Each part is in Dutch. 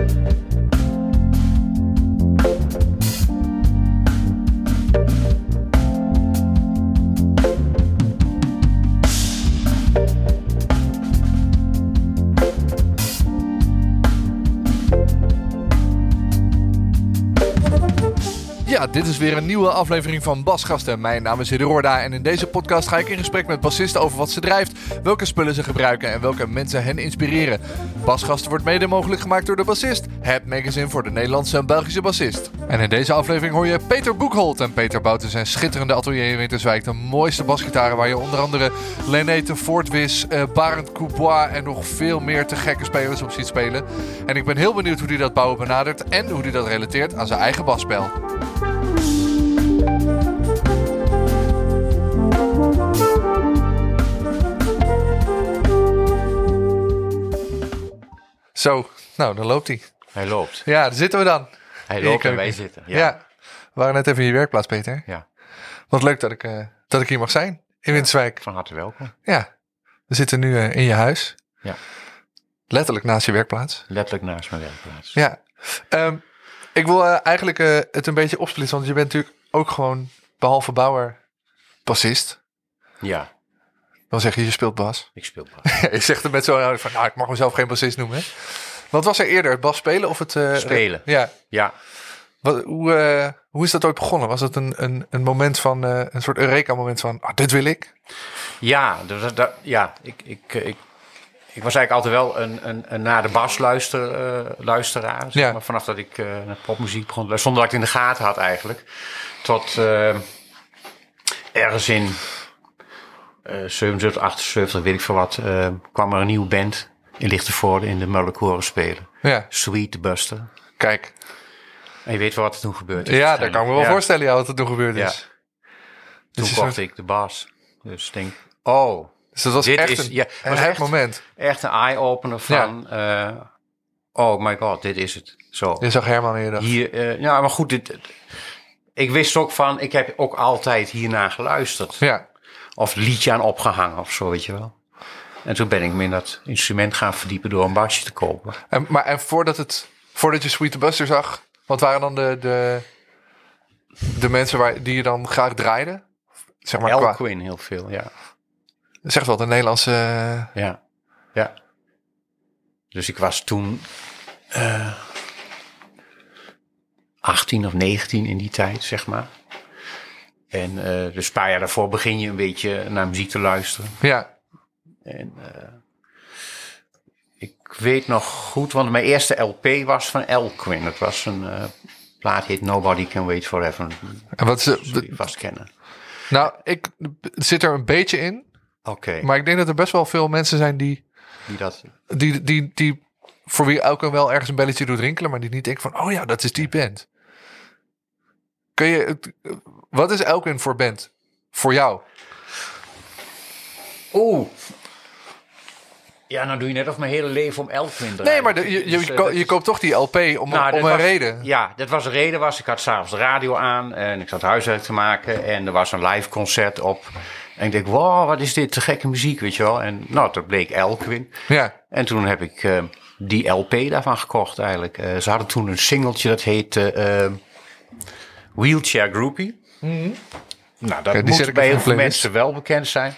you Dit is weer een nieuwe aflevering van Basgasten. Mijn naam is Roorda en in deze podcast ga ik in gesprek met bassisten over wat ze drijft, welke spullen ze gebruiken en welke mensen hen inspireren. Basgasten wordt mede mogelijk gemaakt door de Bassist, het magazine voor de Nederlandse en Belgische bassist. En in deze aflevering hoor je Peter Boekholt en Peter Bout zijn schitterende atelier in Winterswijk. De mooiste basgitaren waar je onder andere Lenete Voortwis, uh, Barend Coubois en nog veel meer te gekke spelers op ziet spelen. En ik ben heel benieuwd hoe hij dat bouwen benadert en hoe hij dat relateert aan zijn eigen basspel. Zo, nou, dan loopt hij. Hij loopt. Ja, daar zitten we dan. Hij loopt en wij zitten. Ja. ja. We waren net even in je werkplaats, Peter. Ja. Wat leuk dat ik, uh, dat ik hier mag zijn in Winterswijk. Van harte welkom. Ja. We zitten nu uh, in je huis. Ja. Letterlijk naast je werkplaats. Letterlijk naast mijn werkplaats. Ja. Um, ik wil uh, eigenlijk het een beetje opsplitsen, want je bent natuurlijk ook gewoon, behalve bouwer, bassist. Ja. Dan zeg je, je speelt bas. Ik speel bas. je zegt er met zo'n houding van, nou, ik mag mezelf geen bassist noemen. Wat was er eerder, het bas spelen of het... Uh, spelen. Ja. Ja. Wat, hoe, uh, hoe is dat ooit begonnen? Was het een, een, een moment van, uh, een soort Eureka-moment van, ah, dit wil ik? Ja, dat, dat, ja ik, ik, ik, ik was eigenlijk altijd wel een, een, een naar de bas luister, luisteraar. Zeg ja. maar, vanaf dat ik naar popmuziek begon, zonder dat ik het in de gaten had eigenlijk. Tot ergens in 77, 78, weet ik veel wat, uh, kwam er een nieuwe band in Lichtenvoorde in de Mullenkoren spelen. Ja. Sweet Buster. Kijk. En je weet wel wat er toen gebeurd is. Ja, daar kan ik me wel ja. voorstellen ja, wat er toen gebeurd is. Ja. Toen dus kocht ik de bas. Dus ik denk, oh. Dus dat was dit echt is, een, ja, een was echt moment. Echt een eye-opener van, ja. uh, oh my god, dit is het. Zo. Je zag Herman dag. Hier, uh, ja, maar goed, dit, ik wist ook van, ik heb ook altijd hiernaar geluisterd. Ja. Of liedje aan opgehangen of zo, weet je wel. En toen ben ik me in dat instrument gaan verdiepen door een basje te kopen. En, maar en voordat, het, voordat je Sweet the Buster zag, wat waren dan de, de, de mensen waar, die je dan graag draaide? Zeg maar, Elquin heel veel, ja. Zeg wel, de Nederlandse... Ja, ja. Dus ik was toen uh, 18 of 19 in die tijd, zeg maar. En uh, dus een paar jaar daarvoor begin je een beetje naar muziek te luisteren. Ja. En uh, ik weet nog goed, want mijn eerste LP was van Elquin. Het was een uh, plaat heet Nobody Can Wait Forever. En wat het? vast kennen. Nou, ik zit er een beetje in. Oké. Okay. Maar ik denk dat er best wel veel mensen zijn die... Die dat... Die, die, die, voor wie Elquin wel ergens een belletje doet rinkelen, maar die niet denken van, oh ja, dat is die band. Kun je, wat is Elkwin voor band? Voor jou? Oeh. Ja, nou doe je net of mijn hele leven om Elkwin Nee, maar de, je, je, dus, uh, je, koopt toch die LP om, nou, om een was, reden? Ja, dat was de reden. Was, ik had s'avonds de radio aan en ik zat huiswerk te maken. En er was een live concert op. En ik denk, wow, wat is dit te gekke muziek, weet je wel. En nou, dat bleek Elkwin. Ja. En toen heb ik uh, die LP daarvan gekocht eigenlijk. Uh, ze hadden toen een singeltje dat heette... Wheelchair Groupie. Mm -hmm. Nou, dat moet bij heel veel mensen wel bekend zijn.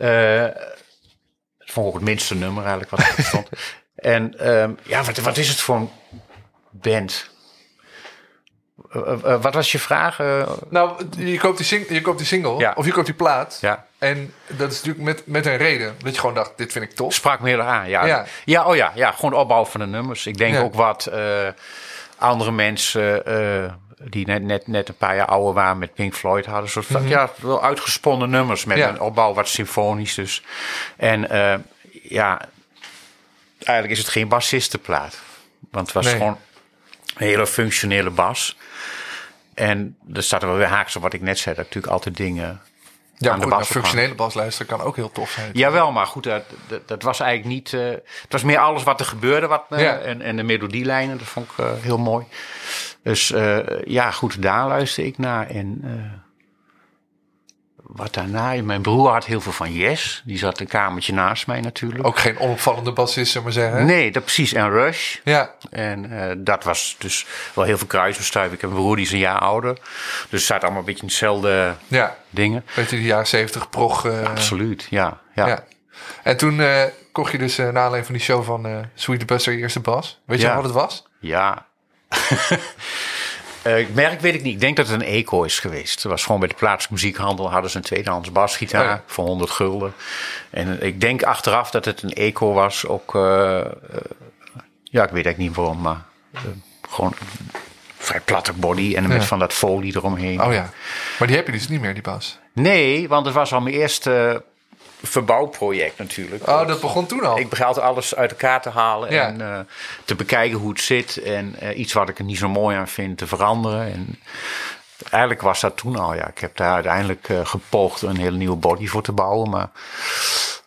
Uh, dat vond ik het minste nummer eigenlijk wat er stond. en ehm, ja, wat, wat is het voor een band? Uh, uh, wat was je vraag? Nou, je koopt die, sing je koopt die single, Ja. of je koopt die plaat. ja, En dat is natuurlijk met, met een reden. Dat je gewoon dacht, dit vind ik tof. sprak me heel aan. Ja. Ja. Ja. oh ja, ja, gewoon de opbouw van de nummers. Ik denk Ja. ook wat eh, andere mensen eh, die net, net, net een paar jaar ouder waren met Pink Floyd hadden. Soort Mhm. ja, wel uitgesponnen nummers met Ja. een opbouw wat symfonisch dus. En eh, ja, eigenlijk is het geen bassistenplaat. Want het was Nee. gewoon een hele functionele bas. En er staat er wel weer haaks op wat ik net zei. Dat ik natuurlijk altijd dingen Ja, aan de bas een functionele basluister kan ook heel tof zijn. Jawel, maar goed, dat, dat, dat was eigenlijk niet... eh, het was meer alles wat er gebeurde. Wat, eh, Ja. en, en de melodielijnen, dat vond ik eh, heel mooi. Dus ja, goed, daar luister ik naar. En wat daarna... Mijn broer had heel veel van Yes. Die zat een kamertje naast mij natuurlijk. Ook geen onopvallende bassist, zullen maar zeggen. Nee, dat precies. En Rush. Ja, En eh, dat was dus wel heel veel kruisbestuiving. Ik heb een broer die is een jaar ouder. Dus het staat allemaal een beetje in hetzelfde ja. dingen. Weet je, die jaren 70 prog. eh, Absoluut, ja. ja. ja. En toen eh, kocht je dus uh, na alleen van die show van Sweet Buster je eerste bas. Weet je Ja. wat het was? Ja. Eh, merk weet ik niet. Ik denk dat het een eco is geweest. Het was gewoon bij de plaatselijke muziekhandel hadden ze een tweedehands basgitaar Oh ja. voor 100 gulden. En ik denk achteraf dat het een eco was. Ook, eh, eh, ja, ik weet eigenlijk niet waarom, maar gewoon een vrij platte body en met Ja. van dat folie eromheen. Oh ja. Maar die heb je dus niet meer, die bas. Nee, want het was al mijn eerste verbouwproject natuurlijk. Oh, dat begon toen al. Ik begon alles uit elkaar te halen Ja. en eh, te bekijken hoe het zit. En eh, iets wat ik er niet zo mooi aan vind te veranderen. En eigenlijk was dat toen al, ja. Ik heb daar uiteindelijk eh, gepoogd een hele nieuwe body voor te bouwen. Maar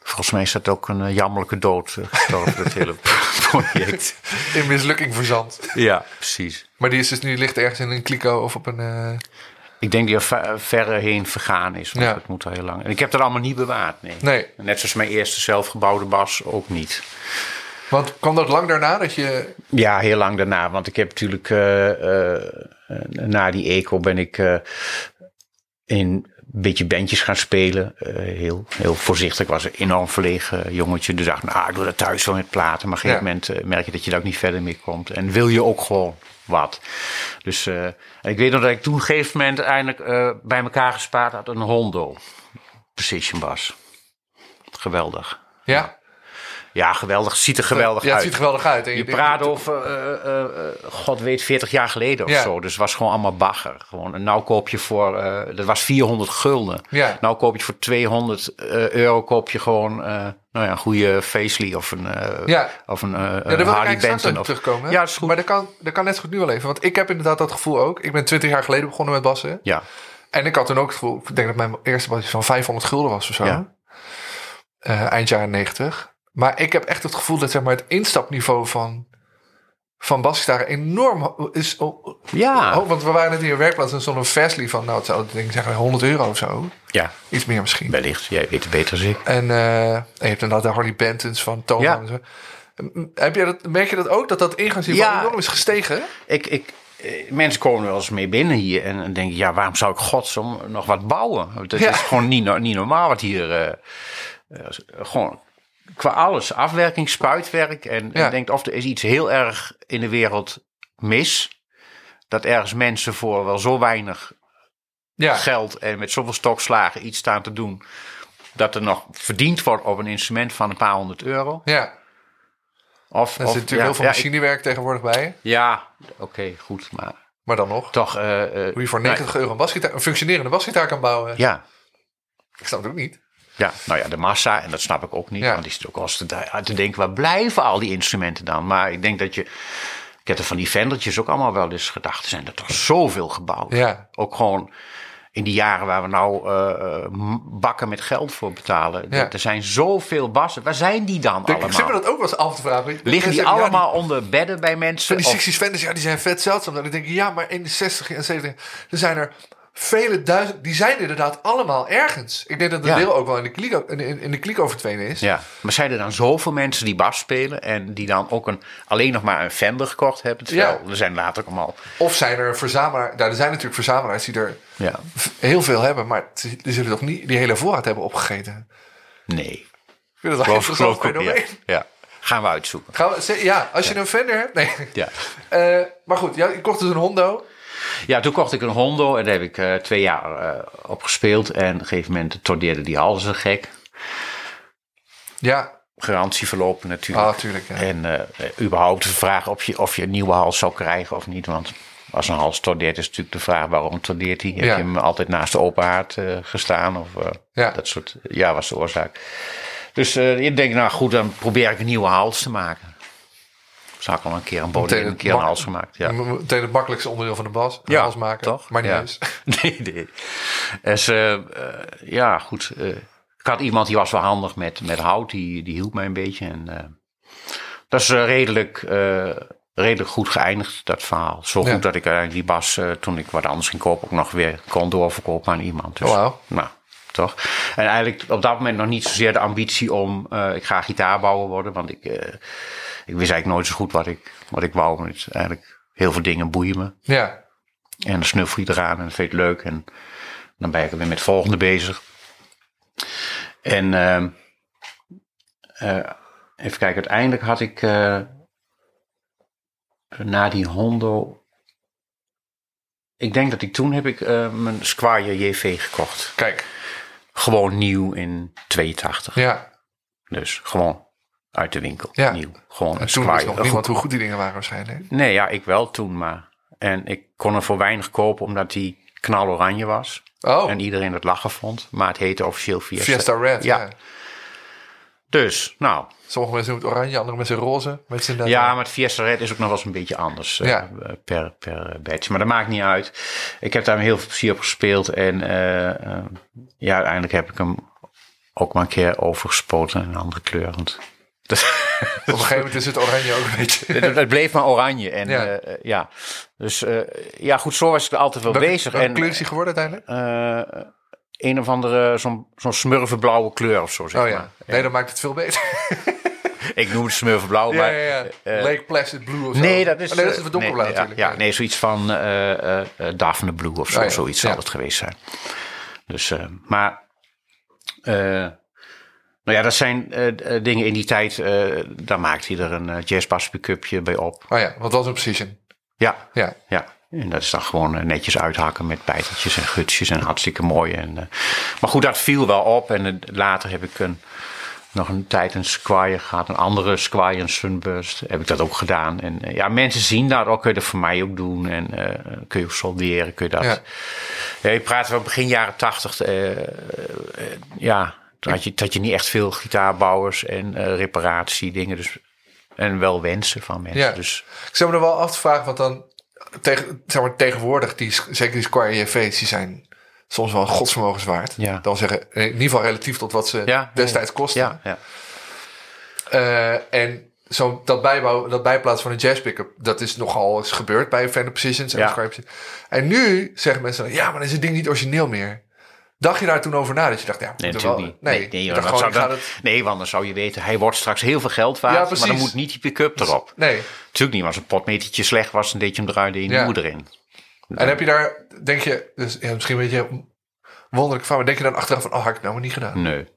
volgens mij is dat ook een jammerlijke dood gestorven, dat hele project. In mislukking verzand. Ja, precies. Maar die is dus nu ligt ergens in een kliko of op een... eh, Ik denk die er ver- verre heen vergaan is, want Ja. het moet al heel lang. En ik heb dat allemaal niet bewaard, nee. Nee. Net zoals mijn eerste zelfgebouwde bas ook niet. Want kwam dat lang daarna dat je... Ja, heel lang daarna. Want ik heb natuurlijk eh, eh, na die eco ben ik eh, in een beetje bandjes gaan spelen. Eh, heel, heel voorzichtig. Was een enorm verlegen jongetje. Dus dacht, nou, ik doe dat thuis wel met platen. Maar op een gegeven Ja. moment eh, merk je dat je daar ook niet verder mee komt. En wil je ook gewoon wat. Dus eh, ik weet nog dat ik toen op een gegeven moment eindelijk eh, bij elkaar gespaard had. Een Hondo Precision Bass. Geweldig. Ja, Ja, geweldig. Ziet er geweldig ja het uit. ziet er geweldig uit. En Je praat over, eh, eh, eh, god weet, 40 jaar geleden of Ja. zo. Dus het was gewoon allemaal bagger. Gewoon, nou koop je voor, dat was 400 gulden. Ja. Nou koop je voor 200 eh, euro koop je gewoon nou ja, een goede Facely of een, Ja. of een, Ja, Harley Benton. Of, terugkomen. hè? Ja, dat is goed. Maar dat kan, dat kan net zo goed nu wel even. Want ik heb inderdaad dat gevoel ook. Ik ben 20 jaar geleden begonnen met bassen. ja, En ik had toen ook het gevoel... Ik denk dat mijn eerste bas van 500 gulden was of zo. Ja. Eind jaren 90. Maar ik heb echt het gevoel dat zeg maar, het instapniveau van, van basgitaren enorm ho- is. oh, ja, oh, want we waren net in je werkplaats en stond een Fastly van... Nou, het zou denk ik zeggen 100 euro of zo. ja, Iets meer misschien. wellicht. Jij weet het beter dan ik. En, eh, en je hebt inderdaad de Harley Bentons van. Ja. Zo. Heb je dat, merk je dat ook? Dat dat ingangsniveau Ja. enorm is gestegen? Ik, ik, eh, mensen komen wel eens mee binnen hier en dan denk ik, ja, waarom zou ik godsom nog wat bouwen? Het Ja. is gewoon niet, niet normaal wat hier, eh, gewoon qua alles, afwerking, spuitwerk. En Ja. ik denk of er is iets heel erg in de wereld mis, dat ergens mensen voor wel zo weinig Ja. geld en met zoveel stokslagen iets staan te doen, dat er nog verdiend wordt op een instrument van een paar honderd euro. Ja. Of, Er of- zit natuurlijk ja, heel veel ja, ik- machinewerk tegenwoordig bij. Ja, oké, goed, maar Maar dan nog. toch... eh, Hoe je voor nou, 90 euro een, basgitaar, een functionerende basgitaar kan bouwen. Ja, Ik snap het ook niet. Ja, nou ja, de massa, en dat snap ik ook niet. Ja. Want die zit ook eens te, denken, waar blijven al die instrumenten dan? Maar ik denk dat je, ik heb er van die vendertjes ook allemaal wel eens gedacht. Er zijn er toch zoveel gebouwd. Ja. Ook gewoon in die jaren waar we nou eh, eh, bakken met geld voor betalen. Ja. Er zijn zoveel bassen. Waar zijn die dan Ik zit me allemaal? dat ook wel eens af te vragen. Liggen die ja, allemaal onder bedden bij mensen? Van die Of- 60s Fenders, ja, die zijn vet zeldzaam. Dan denk ik, ja, maar in de 60 en 70, er zijn er vele duizend, die zijn inderdaad allemaal ergens. Ik denk dat het Ja. deel ook wel in de kliko, in, de verdwenen is. Ja, maar zijn er dan zoveel mensen die bas spelen en die dan ook een, alleen nog maar een Fender gekocht hebben? Terwijl er zijn later allemaal. Of zijn er verzamelaars, nou, er zijn natuurlijk verzamelaars die er Ja, heel veel hebben, maar die zullen toch niet die hele voorraad hebben opgegeten. nee. Ik vind het wel interessant fenomeen. Ja. ja, gaan we uitzoeken. Gaan we, ja, als je een Fender hebt. Nee. Ja. Eh, maar goed, ja, je kocht dus een Hondo. Ja, toen kocht ik een Hondo en daar heb ik eh, twee jaar eh, op gespeeld. En op een gegeven moment tordeerde die halzen gek. Ja, Garantie verlopen natuurlijk. ah, natuurlijk. Ja. En eh, überhaupt de vraag of je, of je een nieuwe hals zou krijgen of niet. Want als een hals tordeert is natuurlijk de vraag waarom tordeert hij. Heb je hem altijd naast de open haard gestaan? Of Ja. dat soort, ja, was de oorzaak. Dus ik denk, nou goed, dan probeer ik een nieuwe hals te maken. Ik al een keer een bodem een keer een hals gemaakt. Ja. Meteen het makkelijkste onderdeel van de bas. Ja, Hals maken. toch? Maar niet Ja. eens. Nee, nee. Dus, eh, ja, goed. eh, ik had iemand die was wel handig met, met hout. Die, die hielp mij een beetje. En, eh, dat is redelijk, redelijk goed geëindigd, dat verhaal. Zo Ja. goed dat ik eigenlijk die bas, toen ik wat anders ging kopen, ook nog weer kon doorverkopen aan iemand. Dus. Nou, toch? En eigenlijk op dat moment nog niet zozeer de ambitie om... ik ga gitaarbouwer worden, want ik, ik wist eigenlijk nooit zo goed wat ik, wat ik wou. Het eigenlijk heel veel dingen boeien me. Ja. En dan snuffel je eraan en dat vind je het leuk. En dan ben ik weer met het volgende bezig. En ehm, eh, even kijken, uiteindelijk had ik eh, na die Hondo... Ik denk dat ik toen heb ik eh, mijn Squire JV gekocht. Kijk. Gewoon nieuw in 82. Ja. Dus gewoon uit de winkel. Ja. Nieuw. Gewoon En een toen wist nog niemand hoe goed die dingen waren waarschijnlijk. Nee, ja, ik wel toen maar. En ik kon er voor weinig kopen omdat die knaloranje was. Oh, En iedereen het lachen vond. Maar het heette officieel Fiesta. Fiesta Red. Ja. Ja. Dus, nou. Sommige mensen doen het oranje, andere mensen roze. Mensen inderdaad- Ja, maar het Fiesta Red is ook nog wel eens een beetje anders eh, Ja. per, per badge. Maar dat maakt niet uit. Ik heb daar heel veel plezier op gespeeld. En eh, ja, uiteindelijk heb ik hem ook maar een keer overgespoten in een andere kleur. Want Op een gegeven moment is het oranje ook een beetje... het, het bleef maar oranje. En Ja. ja, ja. dus eh, ja, goed, zo was ik er altijd wel Welke- bezig. welke en, kleur is geworden uiteindelijk? eh, een of andere, zo'n zo'n smurvenblauwe kleur of zo, zeg Oh ja. maar. Nee, dan maakt het veel beter. Ik noem het smurvenblauw, ja, maar... ja, ja. eh, Lake Placid Blue of zo. Nee, dat is... Oh, nee, dat is eh, het donkerblauw nee, natuurlijk. Ja, nee, zoiets van eh eh, eh, Daphne Blue of zo, Oh zoiets zal het geweest zijn. Dus, eh, maar... nou ja, dat zijn eh, eh, dingen in die tijd, eh, daar maakte hij er een uh, jazzbass pick-upje bij op. Oh ja, wat was een precision? Ja, Ja. ja. En dat is dan gewoon netjes uithakken met bijteltjes en gutsjes en hartstikke mooi. En, maar goed, dat viel wel op. En later heb ik een, nog een tijd een Squire gehad. Een andere Squire, een Sunburst. Heb ik dat ook gedaan. En ja, mensen zien dat ook. Kun je dat voor mij ook doen. En kun je ook solderen. Kun je dat... Ja. Ja. ik praat van begin jaren tachtig. eh, eh, ja, toen had je, had je niet echt veel gitaarbouwers en eh reparatie dingen. Dus, en wel wensen van mensen. Ja. Dus Ik zou me er wel af te vragen, want dan tegen, zeg maar, tegenwoordig, die, zeker die Squire JV's, die zijn soms wel godsvermogenswaard. Ja. Dan zeggen, in ieder geval relatief tot wat ze Ja, destijds kosten. ja, ja. Eh, en zo dat, bijbouw, dat bijplaatsen van een jazz pickup, dat is nogal eens gebeurd bij Fender Precisions en Ja. En nu zeggen mensen, ja, maar dan is het ding niet origineel meer. Dacht je daar toen over na? Dat je dacht, ja, Nee, natuurlijk wel- niet. Nee, nee, je joh, dacht dat gewoon, zou ik dan- ga het- nee, want dan zou je weten, hij wordt straks heel veel geld waard. Ja, maar dan moet niet die pick-up erop. Nee. Natuurlijk niet, maar als een potmetertje slecht was, dan deed je hem eruit en je Ja. nieuwe erin. En heb je daar, denk je, dus ja, misschien een beetje wonderlijk van, maar denk je dan achteraf van, oh, had ik het nou maar niet gedaan? Nee.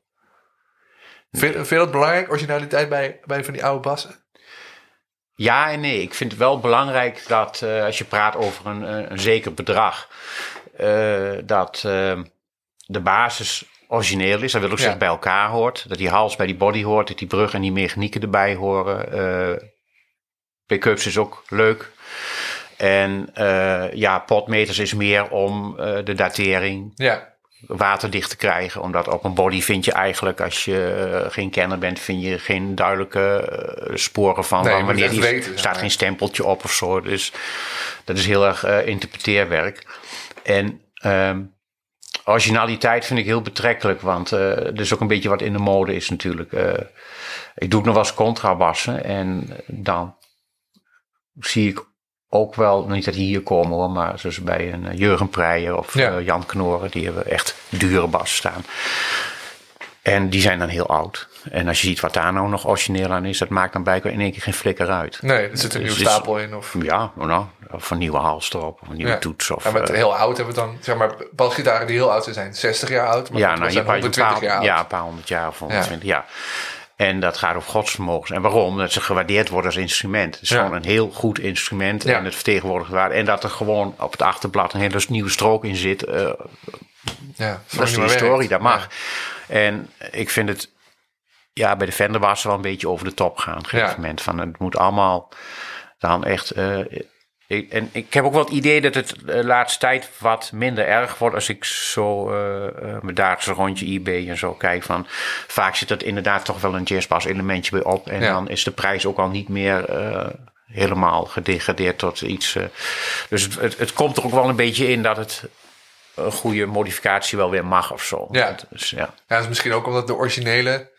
Vind, vind je dat belangrijk, originaliteit bij, bij van die oude bassen? Ja en nee. Ik vind het wel belangrijk dat eh, als je praat over een, een, een zeker bedrag, eh, dat eh, de basis origineel is. Dat wil ook Ja. zeggen bij elkaar hoort. Dat die hals bij die body hoort, dat die brug en die mechanieken erbij horen. Eh Pick-ups is ook leuk. En eh, ja, potmeters is meer om eh, de datering Ja, waterdicht te krijgen. Omdat op een body vind je eigenlijk, als je geen kenner bent, vind je geen duidelijke sporen van, Nee, wanneer die weten, staat geen stempeltje op of zo. Dus dat is heel erg interpreteerwerk. En ehm, originaliteit vind ik heel betrekkelijk, want eh er is ook een beetje wat in de mode is natuurlijk. Eh, ik doe het nog wel eens contrabassen en dan zie ik ook wel, niet dat die hier komen hoor, maar zoals bij een eh, Jurgen Preijer of Ja. Jan Knoren, die hebben echt dure bas staan. En die zijn dan heel oud. En als je ziet wat daar nou nog origineel aan is, dat maakt dan blijkbaar in één keer geen flikker uit. nee, er zit een Dus nieuwe stapel in. Of, Ja, nou, of een nieuwe hals erop, of een nieuwe Ja. toets. Of, ja, met eh, heel oud hebben we dan, zeg maar, basgitaren die heel oud zijn, zijn 60 jaar oud. Maar ja, nou, je zijn hebt een 120 paar, jaar oud. ja, een paar honderd jaar of 120 ja. En dat gaat over godsvermogens. En waarom? Dat ze gewaardeerd worden als instrument. Het is Ja. gewoon een heel goed instrument. En het vertegenwoordigt waarde. En dat er gewoon op het achterblad een hele nieuwe strook in zit. eh, Ja, dat is de historie, dat mag. En ik vind het ja, bij de Fender was er wel een beetje over de top gaan. Op een gegeven Ja. moment. Van, het moet allemaal dan echt... eh, ik, en ik heb ook wel het idee dat het de laatste tijd wat minder erg wordt als ik zo uh, uh, mijn dagelijkse rondje eBay en zo kijk. Van, vaak zit er inderdaad toch wel een jazzbass elementje bij op. En Ja. dan is de prijs ook al niet meer eh, helemaal gedegradeerd tot iets. eh. dus het, het, het komt er ook wel een beetje in dat het een goede modificatie wel weer mag of zo. Ja. Dus, ja. Ja, dat is misschien ook omdat de originele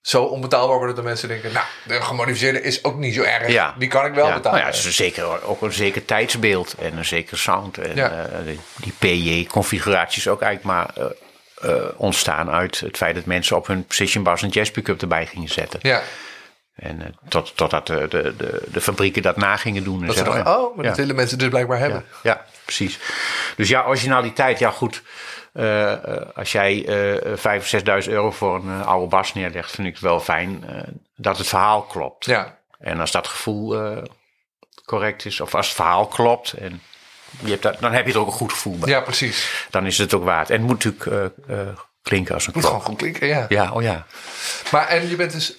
zo onbetaalbaar worden dat mensen denken, nou, de gemodificeerde is ook niet zo erg. Ja. Die kan ik wel ja. betalen. Nou ja, het is zeker, ook een zeker tijdsbeeld en een zeker sound. En Ja. eh, die, PJ-configuraties ook eigenlijk maar eh, eh, ontstaan uit het feit dat mensen op hun precision bass een jazz pick-up erbij gingen zetten. ja, En eh, tot, totdat de, de, de, de fabrieken dat na gingen doen. En dat ze zeggen, dachten, oh, maar ja. dat willen mensen dus blijkbaar Ja, hebben. ja, precies. Dus ja, originaliteit, ja goed. Eh, eh, als jij eh 5.000 of 6.000 euro voor een eh, oude bas neerlegt, vind ik het wel fijn dat het verhaal klopt. Ja, En als dat gevoel correct is, of als het verhaal klopt, en je hebt dat, dan heb je er ook een goed gevoel bij. ja precies. Dan is het ook waard. En het moet natuurlijk klinken als een Moet klok. gewoon goed klinken, ja. Ja, oh ja. Maar en je bent dus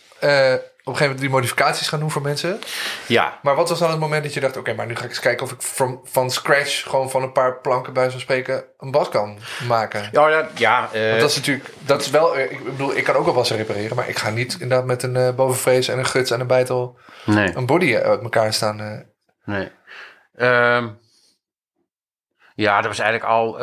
een gegeven moment die modificaties gaan doen voor mensen. Ja, Maar wat was dan het moment dat je dacht, oké, maar nu ga ik eens kijken of ik van, van scratch gewoon van een paar planken bij zo'n spreken een bas kan maken. ja, ja, ja eh, Want dat is natuurlijk, dat is wel, eh, ik bedoel, ik kan ook wel bassen repareren, maar ik ga niet inderdaad met een eh bovenvrees en een guts en een bijtel nee. een body uit elkaar staan. Nee. Ehm, ja, dat was eigenlijk al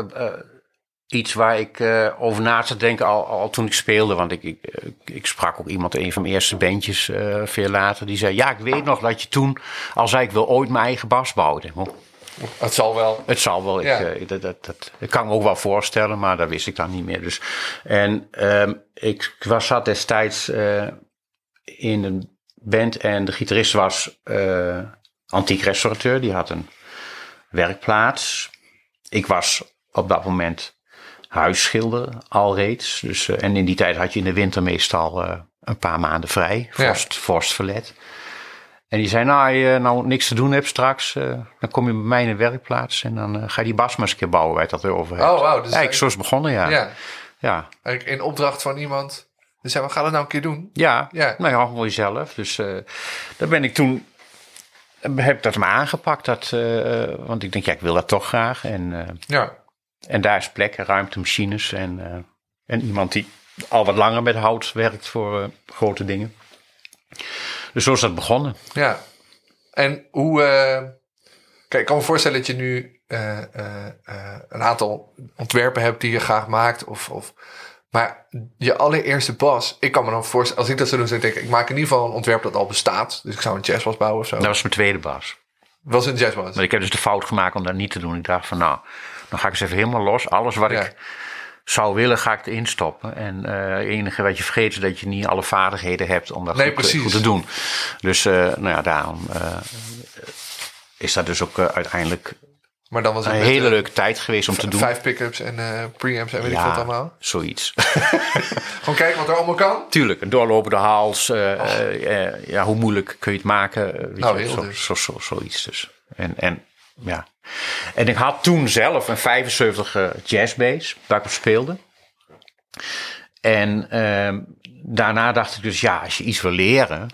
iets waar ik eh, over na te denken al, al toen ik speelde. Want ik, ik, eh, ik sprak ook iemand, een van mijn eerste bandjes, eh, veel later. Die zei, ja, ik weet nog dat je toen al zei, ik wil ooit mijn eigen bas bouwen. Het zal wel. het zal wel, ik, dat, dat, dat, dat kan ik me ook wel voorstellen, maar dat wist ik dan niet meer. Dus, en ehm, ik was zat destijds in een band en de gitarist was antiek restaurateur. Die had een werkplaats. Ik was op dat moment huisschilder alreeds. Dus, eh, en in die tijd had je in de winter meestal eh, een paar maanden vrij. Ja. Vorst, vorstverlet. En die zei, nou, als je nou niks te doen hebt straks, eh, dan kom je bij mij in de werkplaats en dan ga je die bas maar eens een keer bouwen waar je het over hebt. Oh, wauw. Dus Eigenlijk zo is het begonnen, ja. ja, Ja, eigenlijk in opdracht van iemand. Dus zei, we gaan het nou een keer doen. ja. Ja. nou ja, voor jezelf. Dus daar ben ik toen, heb ik dat maar aangepakt. Dat, want ik denk, ja, ik wil dat toch graag. En, Ja, en daar is plek, ruimte, machines en, eh, en iemand die al wat langer met hout werkt voor eh, grote dingen. Dus zo is dat begonnen. ja. En hoe... eh, kijk, ik kan me voorstellen dat je nu een aantal ontwerpen hebt die je graag maakt. Of, of, maar je allereerste bas, ik kan me dan voorstellen, als ik dat zou doen, zou ik denken, ik maak in ieder geval een ontwerp dat al bestaat. Dus ik zou een jazzbas bouwen of zo. Dat was mijn tweede bas. Was een jazzbas. Maar ik heb dus de fout gemaakt om dat niet te doen. Ik dacht van nou, dan ga ik eens even helemaal los. Alles wat Ja. ik zou willen, ga ik erin stoppen. En eh, het enige wat je vergeet is dat je niet alle vaardigheden hebt om dat Nee, goed, te- precies. goed te doen. Dus eh, nou ja, daarom eh, is dat dus ook uiteindelijk Maar dan was het een hele leuke tijd geweest om te doen. Vijf pick-ups en preamps en weet ik wat allemaal. zoiets. Gewoon kijken wat er allemaal kan. Tuurlijk, een doorlopende hals. eh, ja, hoe moeilijk kun je het maken? weet Nou, je, heel zo, dus. zo, zo, zoiets dus. En, en, ja. En ik had toen zelf een 75 eh, jazzbass waar ik op speelde. En ehm, daarna dacht ik dus, ja, als je iets wil leren,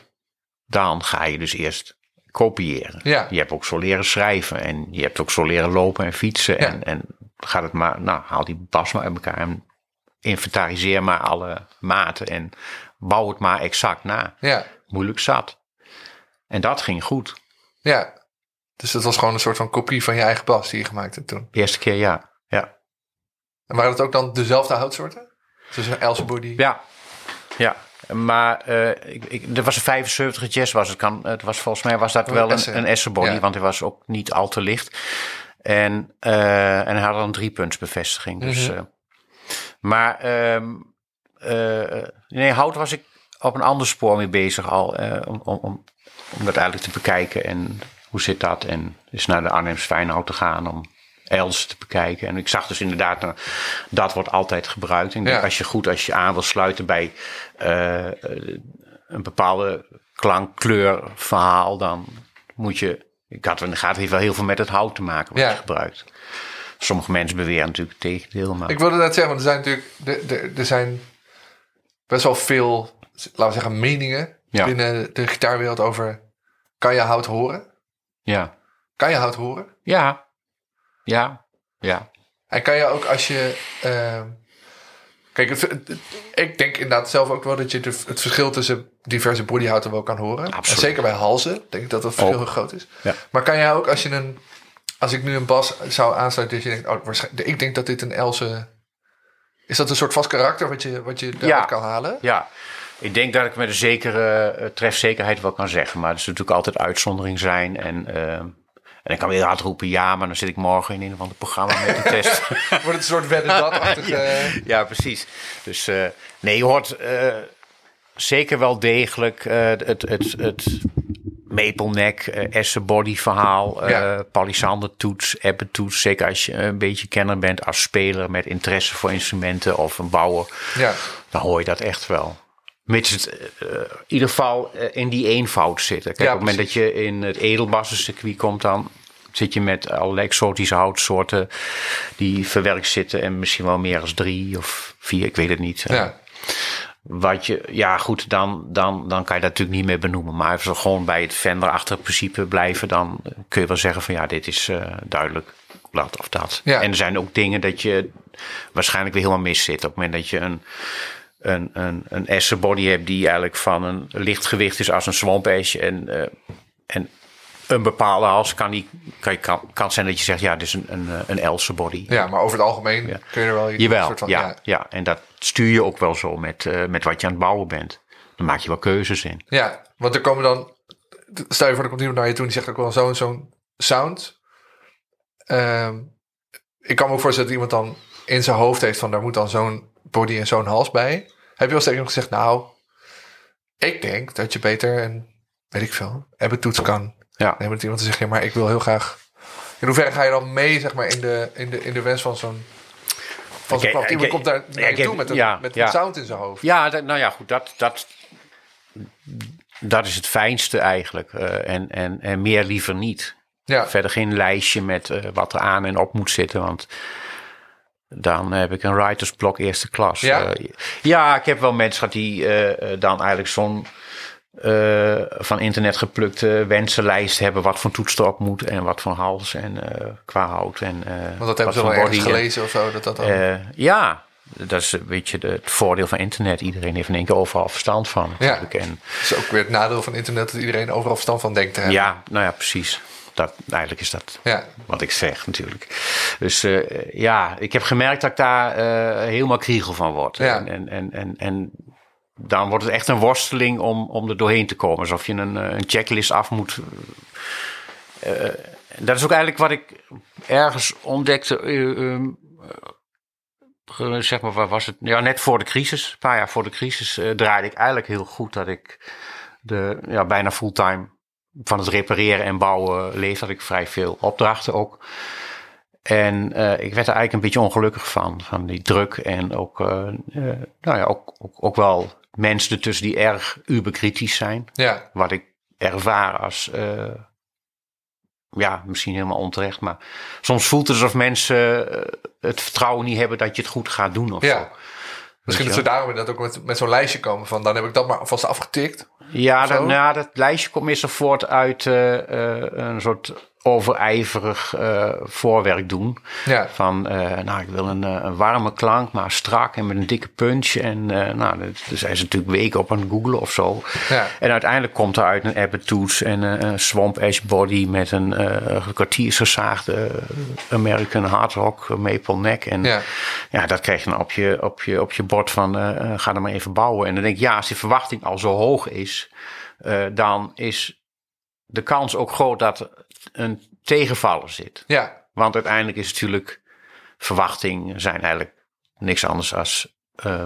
dan ga je dus eerst kopiëren. Ja. Je hebt ook zo leren schrijven en je hebt ook zo leren lopen en fietsen. Ja. En, en gaat het maar, nou, haal die bas maar uit elkaar en inventariseer maar alle maten en bouw het maar exact na. Ja, Moeilijk zat. En dat ging goed. ja. Dus dat was gewoon een soort van kopie van je eigen bas die je gemaakt hebt toen. Eerste keer ja. Ja. En waren dat ook dan dezelfde houtsoorten? Dus een Elsebody? Ja. Ja. Maar eh, ik, ik, er was een 75 jazz was het. Kan, het was volgens mij was dat Een wel een, een Essenbody, Ja. want hij was ook niet al te licht. En, eh, en hij had al een driepuntsbevestiging. Dus, Mhm. eh, maar ehm, eh, nee, hout was ik op een ander spoor mee bezig al. om, om, om, om dat eigenlijk te bekijken. En hoe zit dat? En dus naar de Arnhems Fijnhout te gaan om Els te bekijken. En ik zag dus inderdaad, nou, dat wordt altijd gebruikt. En ik denk, Ja. als je goed, als je aan wil sluiten bij eh, eh, een bepaalde klank, kleur, verhaal, dan moet je. Ik had in de gaten, heeft wel heel veel met het hout te maken wat Ja. je gebruikt. Sommige mensen beweren natuurlijk het tegendeel, maar Ik wilde net zeggen, want er zijn natuurlijk er, er, er zijn best wel veel, laten we zeggen, meningen Ja. binnen de gitaarwereld over kan je hout horen? Ja. Kan je hout horen? Ja, ja, ja. En kan je ook als je. eh, kijk, het- het- ik denk inderdaad zelf ook wel dat je de- het verschil tussen diverse bodyhouten wel kan horen. Absoluut. En zeker bij halzen denk ik dat dat verschil heel groot is. Ja. Maar kan jij ook als je een. Als ik nu een bas zou aansluiten, dat je denkt, oh, waarschijnlijk, ik denk dat dit een Else. Is dat een soort vast karakter wat je, wat je Ja. kan halen? Ja, ik denk dat ik met een zekere eh, trefzekerheid wel kan zeggen. Maar er is natuurlijk altijd uitzondering zijn. En, eh, en ik kan weer hard roepen ja, maar dan zit ik morgen in een of ander programma met een test. Wordt het een soort wedden dat ja, precies. Dus eh, nee, je hoort eh, zeker wel degelijk eh, het, het, het Maple Neck, eh Essen Body verhaal, eh Ja. Palisander toets, toets. Zeker als je een beetje kenner bent als speler met interesse voor instrumenten of een bouwer Ja, dan hoor je dat echt wel. Mits het eh, in ieder geval eh, in die eenvoud zitten. Kijk, Ja, op het moment dat je in het edelbassencircuit komt, dan zit je met allerlei exotische houtsoorten die verwerkt zitten en misschien wel meer als drie of vier, ik weet het niet. Eh, ja. Wat je, ja goed, dan, dan, dan kan je dat natuurlijk niet meer benoemen. Maar als we gewoon bij het Fender-achtige principe blijven, dan kun je wel zeggen van ja, dit is eh, duidelijk dat of dat. Ja. En er zijn ook dingen dat je waarschijnlijk weer helemaal mis zit. Op het moment dat je een, een, een, een Essen body hebt die eigenlijk van een licht gewicht is als een swamp ash en, eh, en een bepaalde hals kan, die, kan, je- kan, kan zijn dat je zegt ja, dit is een, een, eh, een Else body. ja, maar over het algemeen Ja. kun je er wel Jawel, soort van... ja, ja. En dat stuur je ook wel zo met, eh, met wat je aan het bouwen bent. Dan maak je wel keuzes in. Ja, want er komen dan. Stel je voor, er komt iemand naar je toe en die zegt ook wel zo'n zo'n sound. Ehm, ik kan me ook voorstellen dat iemand dan in zijn hoofd heeft van daar moet dan zo'n body en zo'n hals bij. Heb je wel tegen iemand gezegd, nou, ik denk dat je beter een, weet ik veel, hebben toets kan. Ja. Nee, met iemand te zeggen, maar ik wil heel graag. In hoeverre ga je dan mee, zeg maar, in de, in de, in de wens van zo'n. Van klant? Iemand komt daar naar kijk, toe met een, ja, met ja. een sound in zijn hoofd. Ja, dat, nou ja, goed. Dat, dat, dat is het fijnste eigenlijk. Eh, en, en, en meer liever niet. Ja, Verder geen lijstje met eh, wat er aan en op moet zitten. Want dan heb ik een writersblok eerste klas. Ja? Eh, ja, ik heb wel mensen gehad die eh, eh, dan eigenlijk zo'n van internet geplukte wensenlijst hebben. Wat voor toets erop moet en wat voor hals en eh, qua hout. En, eh, want dat hebben ze wel ergens en- gelezen of zo. Dat dat dan, ja, dat is een beetje de- het voordeel van internet. Iedereen heeft in één keer overal verstand van. Ja. natuurlijk. En, Dat is ook weer het nadeel van internet dat iedereen overal verstand van denkt te hebben. ja, nou ja, precies. Dat, eigenlijk is dat Ja, wat ik zeg natuurlijk. Dus eh, ja, ik heb gemerkt dat ik daar eh, helemaal kriegel van word. Ja. En, en, en, en, en dan wordt het echt een worsteling om, om er doorheen te komen. Alsof je een, eh, een checklist af moet. Dat is ook eigenlijk wat ik ergens ontdekte. eh, ehm, eh, zeg maar, waar was het? Ja, net voor de crisis, een paar jaar voor de crisis, draaide ik eigenlijk heel goed dat ik de ja, bijna fulltime van het repareren en bouwen. Dat ik vrij veel opdrachten ook. En eh, ik werd er eigenlijk een beetje ongelukkig van, van die druk en ook, eh, eh, nou ja, ook, ook, ook wel mensen ertussen die erg uberkritisch zijn. ja, Wat ik ervaar als, ja, misschien helemaal onterecht, maar soms voelt het alsof mensen het vertrouwen niet hebben dat je het goed gaat doen of Ja. zo. Misschien dat ze daarom inderdaad ook met, met zo'n lijstje komen van dan heb ik dat maar alvast afgetikt. Ja, dat, nou, dat lijstje komt meestal voort uit eh, eh, een soort overijverig eh, voorwerk doen. Ja, Van, eh, nou, ik wil een, eh, een warme klank, maar strak en met een dikke punch. En eh, nou, daar zijn ze natuurlijk weken op aan het googlen of zo. ja, En uiteindelijk komt er uit een Toets en een Swamp Ash Body met een kwartiersgezaagde eh, American Hard Rock Maple Neck. En ja, ja, dat krijg je dan op je, op je, op je bord van ga er maar even bouwen. En dan denk ik, ja, als die verwachting al zo hoog is, dan is de kans ook groot dat een tegenvaller zit. ja, Want uiteindelijk is natuurlijk verwachting zijn eigenlijk niks anders als, eh,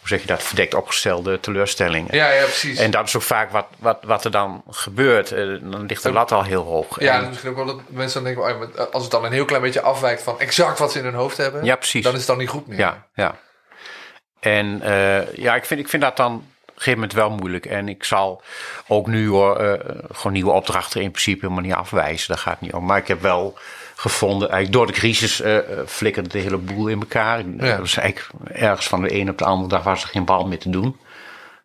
hoe zeg je dat, verdekt opgestelde teleurstellingen. ja, ja, precies. En dat is ook vaak wat, wat, wat er dan gebeurt. Eh, dan ligt de lat al heel hoog. ja, En- en misschien ook wel dat mensen dan denken, oh, als het dan een heel klein beetje afwijkt van exact wat ze in hun hoofd hebben, ja precies. dan is het dan niet goed meer. Ja, ja. En eh, ja, ik vind, ik vind dat dan gegeven moment wel moeilijk. En ik zal ook nu hoor, eh, gewoon nieuwe opdrachten in principe helemaal niet afwijzen. Daar gaat het niet om. Maar ik heb wel gevonden, eigenlijk door de crisis eh, flikkerde de hele boel in elkaar. Ja. Was eigenlijk ergens van de een op de andere dag was er geen bal meer te doen.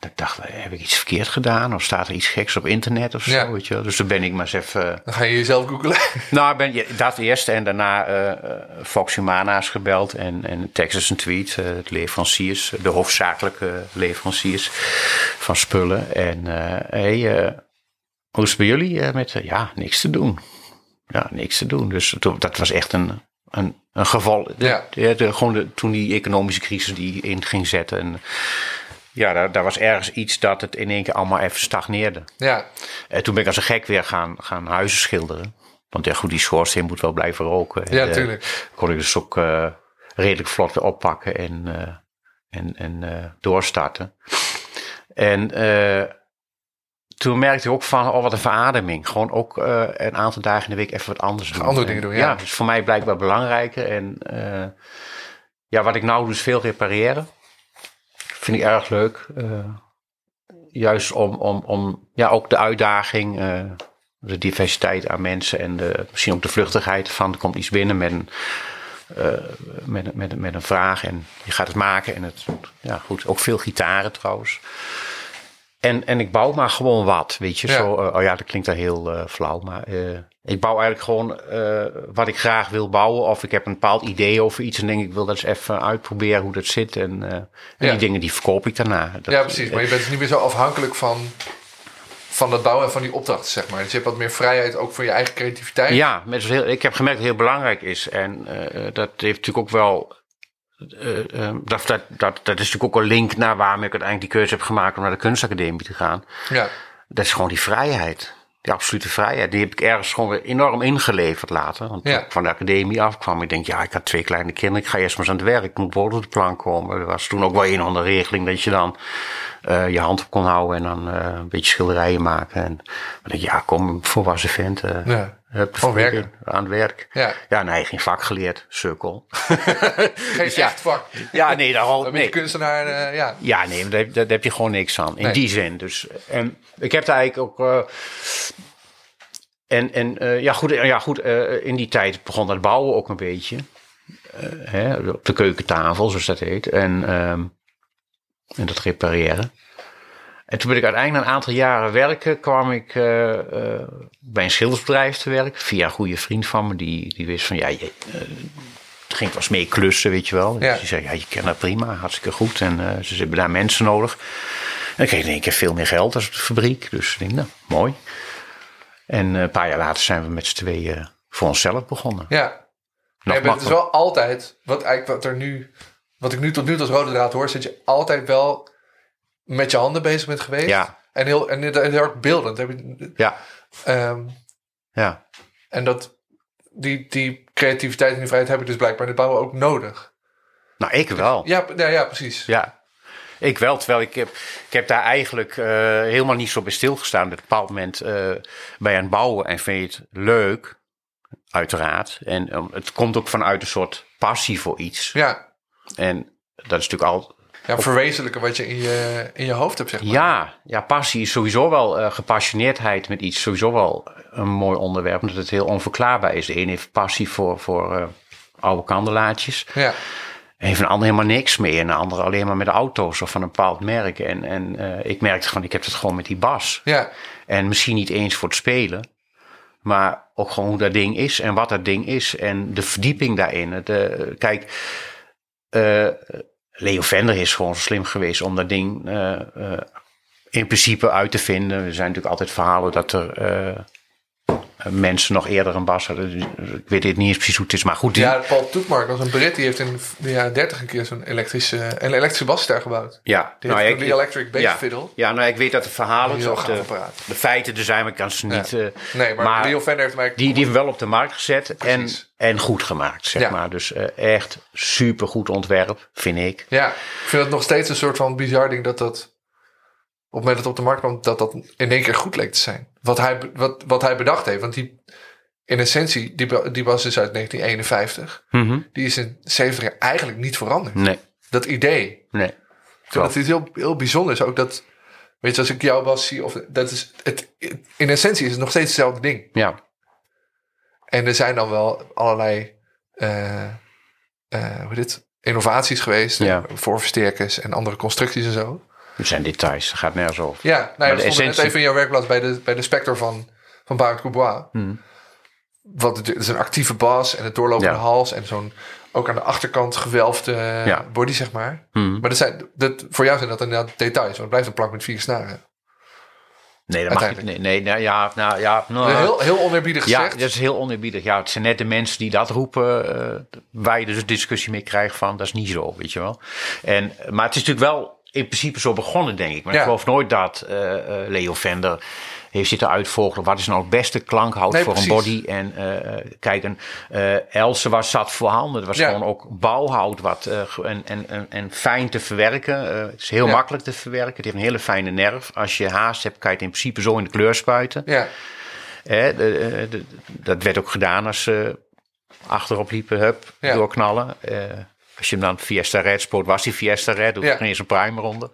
Ik dacht, heb ik iets verkeerd gedaan? Of staat er iets geks op internet of zo? Ja. Weet je? Dus toen ben ik maar eens even... Dan ga je jezelf googelen. Nou, ben je dat eerst en daarna eh eh, Fox Humana's gebeld en, en Texas een tweet, eh, het leveranciers, de hoofdzakelijke leveranciers van spullen. En eh hey, eh, hoe is het bij jullie eh, met, eh, ja, niks te doen. Ja, niks te doen. Dus toen- dat was echt een, een, een geval. Ja. De, de- gewoon toen die economische crisis die in ging zetten. En, ja, daar, daar was ergens iets dat het in één keer allemaal even stagneerde. ja, En toen ben ik als een gek weer gaan, gaan huizen schilderen. Want ja, goed, die schoorsteen moet wel blijven roken. En, ja, eh, tuurlijk. kon ik dus ook eh, redelijk vlot weer oppakken en, eh, en, en eh, doorstarten. En eh, toen merkte ik ook van, oh wat een verademing. Gewoon ook eh, een aantal dagen in de week even wat anders doen. Andere En, dingen doen, ja. dus voor mij blijkbaar belangrijker. En eh, ja, wat ik nou doe is veel repareren. Vind ik erg leuk. Eh, juist om, om, om ja, ook de uitdaging, eh, de diversiteit aan mensen en de, misschien ook de vluchtigheid van er komt iets binnen met een, eh, met, met, met een vraag en je gaat het maken. En het, ja goed, ook veel gitaren trouwens. En, en ik bouw maar gewoon wat, weet je. Ja. Zo, eh, oh ja, dat klinkt dan heel eh, flauw, maar eh, ik bouw eigenlijk gewoon wat ik graag wil bouwen. Of ik heb een bepaald idee over iets en denk ik wil dat eens even uitproberen hoe dat zit. En, en Ja. die dingen die verkoop ik daarna. Dat- ja, precies. Maar je bent dus niet meer zo afhankelijk van, van dat bouwen en van die opdrachten, zeg maar. Dus je hebt wat meer vrijheid ook voor je eigen creativiteit. Ja, met heel, ik heb gemerkt dat het heel belangrijk is. En dat heeft natuurlijk ook wel. Eh, eh, dat, dat, dat, dat is natuurlijk ook een link naar waarom ik uiteindelijk die keuze heb gemaakt om naar de kunstacademie te gaan. Ja, Dat is gewoon die vrijheid. Die absolute vrijheid. Die heb ik ergens gewoon weer enorm ingeleverd later. Want Ja. ik van de academie afkwam, ik denk, ja, ik had twee kleine kinderen. Ik ga eerst maar eens aan het werk. Ik moet boven de plank komen. Er was toen ook wel een of andere regeling dat je dan eh, je hand op kon houden en dan eh, een beetje schilderijen maken. En dan denk ik, ja, kom, volwassen vent. ja. Hup, Gewoon werken. Aan het werk. Ja. Ja, nee, geen vak geleerd. Sukkel. Geen ja. echt vak. Ja, nee, ben je Nee. kunstenaar, eh, ja. Ja, nee, daar, daar heb je gewoon niks aan. In Nee. die zin. Dus, en ik heb daar eigenlijk ook. eh, en en eh, ja, goed, ja, goed in die tijd begon dat bouwen ook een beetje. Hè, op de keukentafel, zoals dat heet. En, ehm, en dat repareren. En toen ben ik uiteindelijk na een aantal jaren werken, kwam ik eh, eh, bij een schildersbedrijf te werken. Via een goede vriend van me, die, die wist van ja, je, eh, ging ik eens mee klussen, weet je wel. Ja. Dus die zei, ja, je kent dat prima, hartstikke goed. En ze hebben daar mensen nodig. En ik kreeg in één keer veel meer geld als op de fabriek. Dus ik denk, nou, mooi. En een paar jaar later zijn we met z'n tweeën voor onszelf begonnen. Ja. Maar het is wel altijd, wat, eigenlijk wat, er nu, wat ik nu tot nu toe als rode draad hoor, zit je altijd wel met je handen bezig bent geweest. Ja. En heel, en heel heel erg beeldend. Heb je, Ja, ehm, ja. en dat, die, die creativiteit en die vrijheid heb ik dus blijkbaar in het bouwen ook nodig. Nou, ik wel. Ja, ja, ja precies. Ja, ik wel. Terwijl ik heb, ik heb daar eigenlijk eh, helemaal niet zo bij stilgestaan. Op een bepaald moment eh ben je aan het bouwen en vind je het leuk, uiteraard. En eh, het komt ook vanuit een soort passie voor iets. Ja, En dat is natuurlijk al... ja verwezenlijken wat je in je, in je hoofd hebt, zeg maar. Ja, ja, passie is sowieso wel eh, gepassioneerdheid met iets. Sowieso wel een mooi onderwerp, omdat het heel onverklaarbaar is. De een heeft passie voor, voor eh, oude kandelaartjes. Ja, En heeft een ander helemaal niks mee. En de andere alleen maar met auto's of van een bepaald merk. En, en eh, ik merkte gewoon, ik heb het gewoon met die bas. ja, En misschien niet eens voor het spelen. Maar ook gewoon hoe dat ding is en wat dat ding is. En de verdieping daarin. Eh, kijk, Leo Vender is gewoon slim geweest om dat ding eh, eh, in principe uit te vinden. Er zijn natuurlijk altijd verhalen dat er eh, mensen nog eerder een bas hadden. Dus Ik weet het niet eens precies hoe het is. Maar goed, die, ja. Paul Toetmark was een Brit, die heeft in de jaren 30 een keer zo'n elektrische, een elektrische basster gebouwd. ja, Die nou, heeft ik- die electric bass ja. fiddle. Ja, nou, ik weet dat de verhalen, de, de feiten er zijn, maar ik kan ze niet. eh, Nee, maar, Leo Vender heeft mij... die, die hebben wel op de markt gezet en, Precies. en goed gemaakt, zeg Ja. maar. Dus eh, echt super goed ontwerp, vind ik. Ja, ik vind het nog steeds een soort van bizar ding dat dat... Op het moment dat het op de markt kwam, dat dat in één keer goed leek te zijn. Wat hij, wat, wat hij bedacht heeft. Want die, in essentie, die, die was dus uit 1951. Die is in 70 jaar eigenlijk niet veranderd. Nee, Dat idee. nee. Dat iets heel, heel bijzonders. Ook dat, weet je, als ik jou was zie, of dat is het, in essentie is het nog steeds hetzelfde ding. Ja, En er zijn dan wel allerlei eh, eh, hoe het, innovaties geweest. Ja. Voorversterkers en andere constructies en zo. Het zijn details, dat gaat nergens over. Ja, nou ja, Maar de stonden net even in jouw werkplaats bij de, bij de Spector van, van Barend Coubois. Wat het, het is een actieve bas en het doorlopende Ja. hals en zo'n ook aan de achterkant gewelfde Ja. body, zeg maar. Hmm. Maar dat zijn, dat, voor jou zijn dat inderdaad details, want het blijft een plank met vier snaren. Nee, dat mag ik Uiteindelijk. Nee, nee, nou, ja, nou, ja, nou, heel, heel oneerbiedig ja, gezegd. dat is heel oneerbiedig. Ja, het zijn net de mensen die dat roepen, eh, waar je dus een discussie mee krijgt van, dat is niet zo, weet je wel. En, maar het is natuurlijk wel in principe zo begonnen, denk ik. Maar Ja. ik geloof nooit dat eh, eh, Leo Vender heeft zitten uitvogelen. Wat is nou het beste klankhout Nee, voor precies. een body? En eh, kijk, een eh Else was zat voorhanden. Het was Ja. gewoon ook bouwhout wat, en, en, en, fijn te verwerken. Het is heel Ja. makkelijk te verwerken. Het heeft een hele fijne nerf. Als je haast hebt, kan je het in principe zo in de kleur spuiten. Ja, de- de- dat werd ook gedaan als ze achterop liepen, hup, doorknallen. Eh, als je hem dan Fiesta Red spoot, was die Fiesta Red. Doe Ja. er geen eens een primer onder.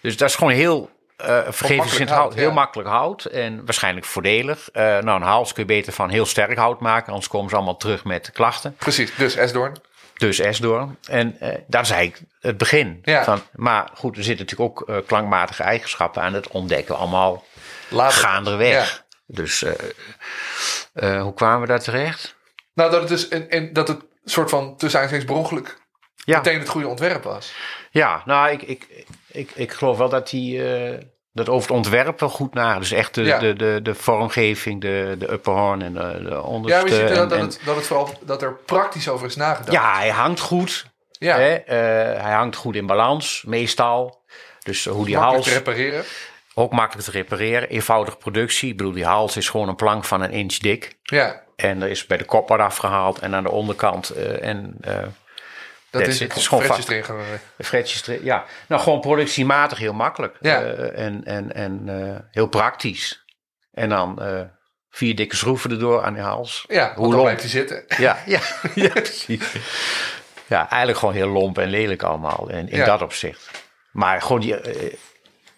Dus dat is gewoon heel uh, vergevingszind hout, hout. Heel ja. makkelijk hout en waarschijnlijk voordelig. Eh, nou, een hals kun je beter van heel sterk hout maken. Anders komen ze allemaal terug met klachten. precies. Dus Esdoorn. Dus Esdoorn. En eh dat is eigenlijk het begin. Ja. Van, maar goed, er zitten natuurlijk ook eh, klankmatige eigenschappen aan. Dat ontdekken we allemaal Later. gaanderweg. Dus eh, eh, hoe kwamen we daar terecht? Nou, dat het dus in, in, dat het soort van tussen aanhalingstekens Ja, meteen het goede ontwerp was. ja nou, ik, ik, ik, ik geloof wel dat die... eh, dat over het ontwerp wel goed na. Dus echt de, Ja. de, de, de vormgeving, de, de upper horn en de, de onderste. Ja, maar je ziet en- dat, en- het, dat het vooral dat er praktisch over is nagedacht. ja, hij hangt goed. ja. Hè? Eh, hij hangt goed in balans, meestal. Dus hoe die makkelijk hals, te repareren. ook makkelijk te repareren. Eenvoudige productie. Ik bedoel, die hals is gewoon een plank van een inch dik. Ja, En er is bij de kop wat afgehaald en aan de onderkant. eh, en dat is het. Is gewoon Fretjes erin. Ja, nou gewoon productiematig heel makkelijk. Ja. Eh, en en, en eh, heel praktisch. En dan eh, vier dikke schroeven erdoor aan die hals. Ja, Hoe lomp. blijft hij zitten. Ja, ja, ja, precies. Ja, eigenlijk gewoon heel lomp en lelijk allemaal in, in Ja. dat opzicht. Maar gewoon die,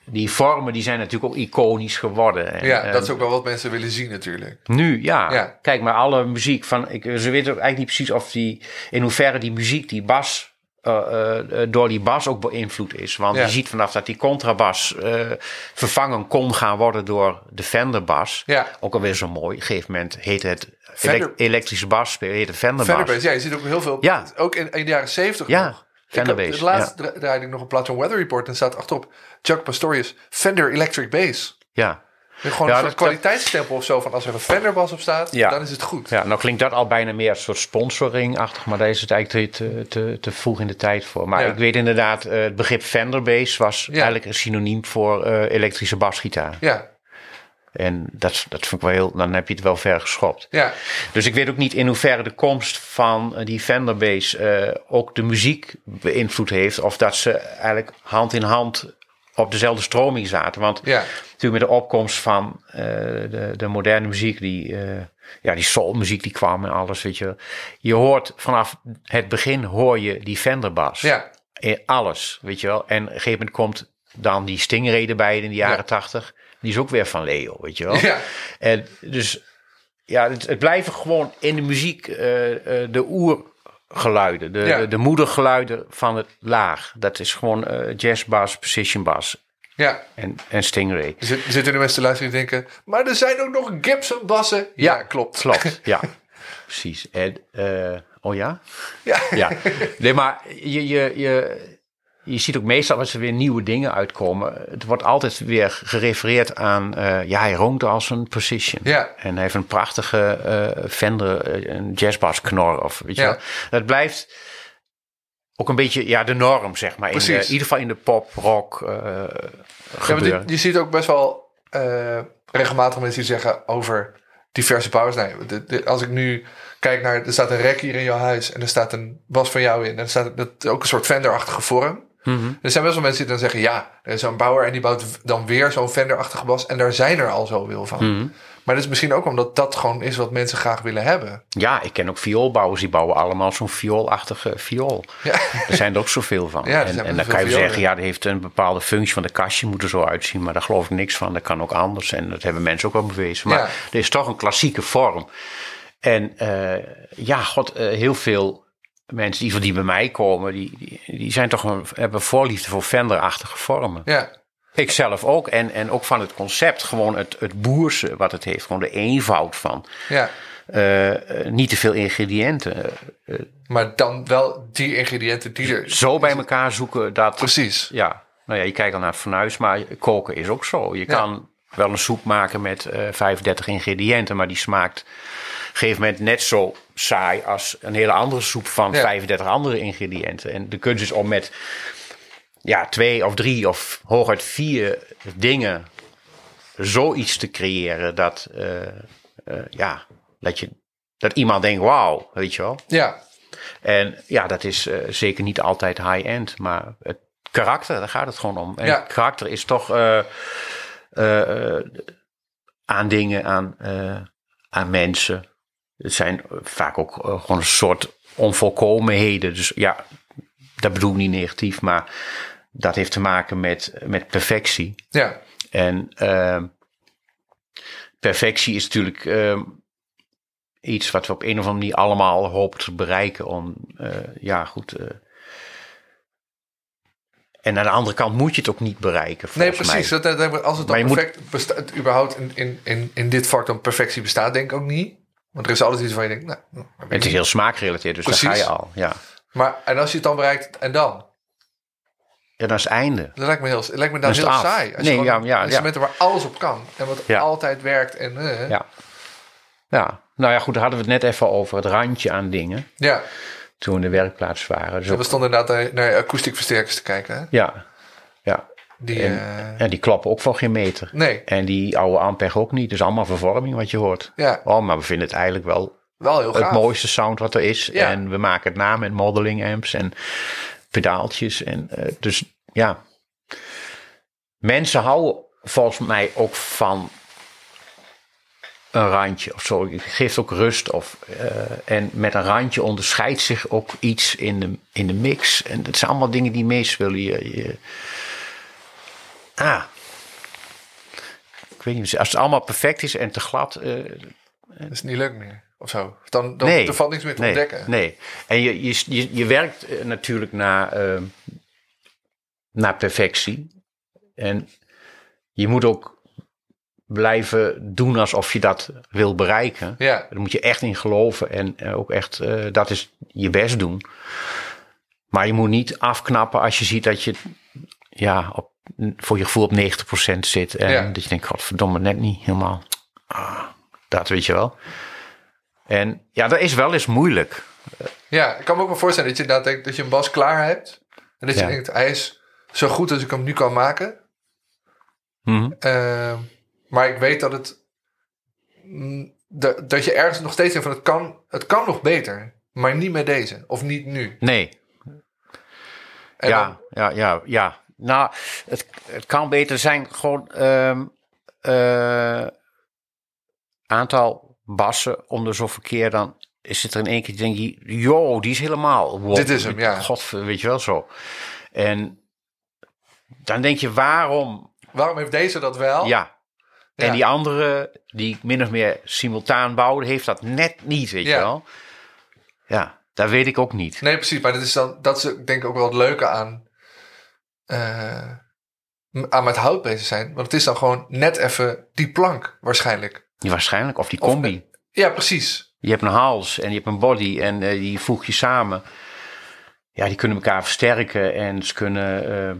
die vormen die zijn natuurlijk ook iconisch geworden. En, Ja, dat is ook wel wat mensen willen zien natuurlijk. Nu, ja. Ja. Kijk, maar alle muziek van. Ik, ze weten ook eigenlijk niet precies of die. in hoeverre die muziek, die bas. eh, eh, door die bas ook beïnvloed is. Want Ja. je ziet vanaf dat die contrabas eh, vervangen kon gaan worden door de Fender-bas. Ja. Ook alweer zo mooi. Op een gegeven moment heette het Fender- elek- elektrische bas, heette Fender-bas. Fenderbase, ja, je ziet ook heel veel. Ja. Ook in, in de jaren zeventig Ja, nog. Fender Ik bass, Het laatst dra- draaide ik nog een plaat van Weather Report en staat achterop Chuck Pastorius Fender Electric Bass. Ja. Gewoon Ja, een soort kwaliteitsstempel of zo van als er een Fender bas op staat, Ja. dan is het goed. ja, nou klinkt dat al bijna meer een soort sponsoring-achtig, maar daar is het eigenlijk te, te, te vroeg in de tijd voor. Maar Ja. ik weet inderdaad, eh, het begrip Fender bass was eigenlijk een synoniem voor eh, elektrische basgitaar. Ja, En dat, dat vind ik wel heel, dan heb je het wel ver geschopt. ja, Dus ik weet ook niet in hoeverre de komst van eh, die Fender bass eh, ook de muziek beïnvloed heeft. Of dat ze eigenlijk hand in hand op dezelfde stroming zaten. Want ja. natuurlijk met de opkomst van eh, de, de moderne muziek, die, eh, ja, die soulmuziek die kwam en alles, weet je. Je hoort vanaf het begin hoor je die Fender bas. ja. In alles, weet je wel. En op een gegeven moment komt dan die Stingray erbij in de jaren Ja. Die is ook weer van Leo, weet je wel. Ja. En dus ja, het, het blijven gewoon in de muziek eh, eh, de oergeluiden, de, Ja. de, de moedergeluiden van het laag. Dat is gewoon eh jazzbas, precision bas ja. en, en Stingray. Zit- zitten nu mensen te luisteren die denken, maar er zijn ook nog Gibson bassen. Ja, klopt. Klopt, ja. Precies. En, oh ja? Ja. Ja. Nee, maar je, je, je, je ziet ook meestal als er weer nieuwe dingen uitkomen. Het wordt altijd weer gerefereerd aan... eh, ja, hij roont als een precision. Ja. En hij heeft een prachtige eh Fender, eh, een jazzbass knor. Of, weet je Ja. wel. Dat blijft ook een beetje ja, de norm, zeg maar. In, de, in ieder geval in de pop, rock gebeuren. dit- je ziet ook best wel regelmatig mensen die zeggen over diverse bouwers. Nee, de- de- als ik nu kijk naar, er staat een rek hier in jouw huis en er staat een bas van jou in. En er staat dat, ook een soort Fender-achtige vorm. Mhm. Er zijn best wel mensen die dan zeggen, ja, er is zo'n bouwer en die bouwt dan weer zo'n Fender-achtige bas. En daar zijn er al zoveel van. Mhm. Maar dat is misschien ook omdat dat gewoon is wat mensen graag willen hebben. Ja, ik ken ook vioolbouwers, die bouwen allemaal zo'n vioolachtige viool. Ja, Er zijn er ook zoveel van. Ja, en dan kan je zeggen, ja, die heeft een bepaalde functie van de kastje, moet er zo uitzien. Maar daar geloof ik niks van. Dat kan ook anders. En dat hebben mensen ook wel bewezen. Maar Ja. er is toch een klassieke vorm. En eh, ja, god, eh, heel veel mensen die, die bij mij komen, die, die, die zijn toch een, hebben voorliefde voor Fender-achtige vormen. Ja, Ik zelf ook. En, en ook van het concept, gewoon het, het boerse wat het heeft. Gewoon de eenvoud van. ja. eh, eh, niet te veel ingrediënten. Eh, Maar dan wel die ingrediënten die er... zo bij elkaar zoeken dat. Precies. Ja, nou ja, je kijkt al naar het fornuis, maar koken is ook zo. Je Ja. kan wel een soep maken met eh 35 ingrediënten, maar die smaakt gegeven moment net zo saai als een hele andere soep van Ja. 35 andere ingrediënten. En de kunst is om met ja, twee of drie of hooguit vier dingen zoiets te creëren dat, eh, eh, ja, dat, je, dat iemand denkt, wauw, weet je wel. Ja, En ja, dat is eh, zeker niet altijd high-end, maar het karakter, daar gaat het gewoon om. En Ja. karakter is toch aan dingen, aan, aan mensen. Het zijn vaak ook eh, gewoon een soort onvolkomenheden. Dus ja, dat bedoel ik niet negatief, maar dat heeft te maken met, met perfectie. ja. En ehm, perfectie is natuurlijk ehm, iets wat we op een of andere manier allemaal hopen te bereiken. Om, eh, ja, goed. eh. en aan de andere kant moet je het ook niet bereiken. Nee, precies. mij. Dat, dat, als het dan moet- perfect bestaat, überhaupt in, in, in, in dit vak dan perfectie bestaat, denk ik ook niet. Want er is altijd iets van je denkt, nou, nou, Het is heel smaakgerelateerd, dus daar ga je al. Ja. Maar en als je het dan bereikt, en dan? ja, dat is het einde. Dat lijkt me heel, lijkt me dan heel af. saai. Als Nee, je ja, ja, waar alles op kan. En wat Ja. altijd werkt. En, eh, Ja. ja. Nou ja, goed, daar hadden we het net even over het randje aan dingen. ja. Toen we in de werkplaats waren. Dus We stonden inderdaad naar, naar akoestiekversterkers te kijken. Hè? ja. Die, En- eh, En die klappen ook van geen meter. nee, En die oude Ampeg ook niet. Dus allemaal vervorming wat je hoort. ja, Oh, maar we vinden het eigenlijk wel wel heel het gaaf. mooiste sound wat er is. Ja. En we maken het na met modeling amps en pedaaltjes. En, eh, dus ja, mensen houden volgens mij ook van een randje of zo. Het geeft ook rust. Of, eh, en met een randje onderscheidt zich ook iets in de, in de mix. En dat zijn allemaal dingen die meespelen. Je, je, ah. Ik weet niet, als het allemaal perfect is en te glad, eh, Dat is niet leuk meer. Of zo. Dan, dan Nee. er valt niks meer te nee, ontdekken. Nee. En je, je, je, je werkt eh, natuurlijk naar, eh, naar perfectie. En je moet ook blijven doen alsof je dat wil bereiken. Ja, Daar moet je echt in geloven en ook echt, dat is je best doen. Maar je moet niet afknappen als je ziet dat je ja, op, voor je gevoel op 90% zit. En Ja. dat je denkt, godverdomme, net niet helemaal. Ah, dat weet je wel. En ja, dat is wel eens moeilijk. ja, ik kan me ook wel voorstellen dat je inderdaad denkt dat je een bas klaar hebt. En dat je denkt, hij is zo goed als ik hem nu kan maken. Mhm. Eh, maar ik weet dat het... mm, dat, je ergens nog steeds denkt van het kan, het kan nog beter. Maar niet met deze. Of niet nu. Nee, En ja, dan- ja, ja, ja. Nou, het, het kan beter zijn gewoon ehm eh, aantal bassen om de zoveel keer dan is het er in één keer denk je, yo, die is helemaal. wow, Dit is hem, ja. God, weet je wel zo. En dan denk je, waarom? waarom heeft deze dat wel? Ja. En Ja. die andere, die ik min of meer simultaan bouwde, heeft dat net niet, weet Ja. je wel. Ja, dat weet ik ook niet. Nee, precies. Maar dat is, dan, dat is denk ik ook wel het leuke aan, aan met hout bezig zijn. Want het is dan gewoon net even die plank waarschijnlijk. Ja, waarschijnlijk, of die Of combi. Ja, precies. Je hebt een hals en je hebt een body en eh, die voeg je samen. Ja, die kunnen elkaar versterken en ze kunnen. eh,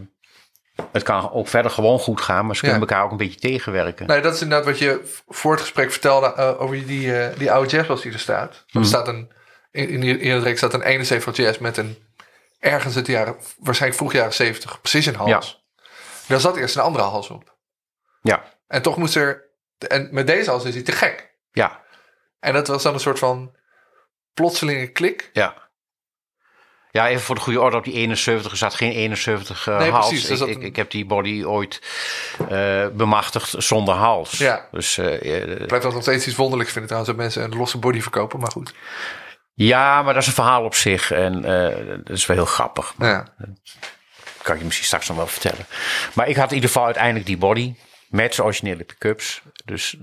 het kan ook verder gewoon goed gaan, maar ze kunnen Ja. elkaar ook een beetje tegenwerken. Nee, dat is inderdaad wat je voor het gesprek vertelde eh, over die, eh, die oude jazzbas die er staat. Want Mhm. Er staat een, in, in, in het reeks staat een 71 jazz met een ergens uit de jaren, waarschijnlijk vroeg jaren 70, precision hals. Daar zat eerst een andere hals op. Ja, En toch moest er, en met deze hals is hij te gek. ja, En dat was dan een soort van plotselinge klik. ja. Ja, even voor de goede orde, op die 71 er zat geen 71 eh, Nee, hals. precies, Ik, ik, een- ik heb die body ooit eh, bemachtigd zonder hals. Ja. Dus eh, eh, Ik blijf dat nog steeds iets wonderlijks vinden trouwens, dat mensen een losse body verkopen, maar goed. Ja, maar dat is een verhaal op zich en eh, dat is wel heel grappig. Ja, kan ik je misschien straks nog wel vertellen. Maar ik had in ieder geval uiteindelijk die body met zijn originele pick-ups. Dus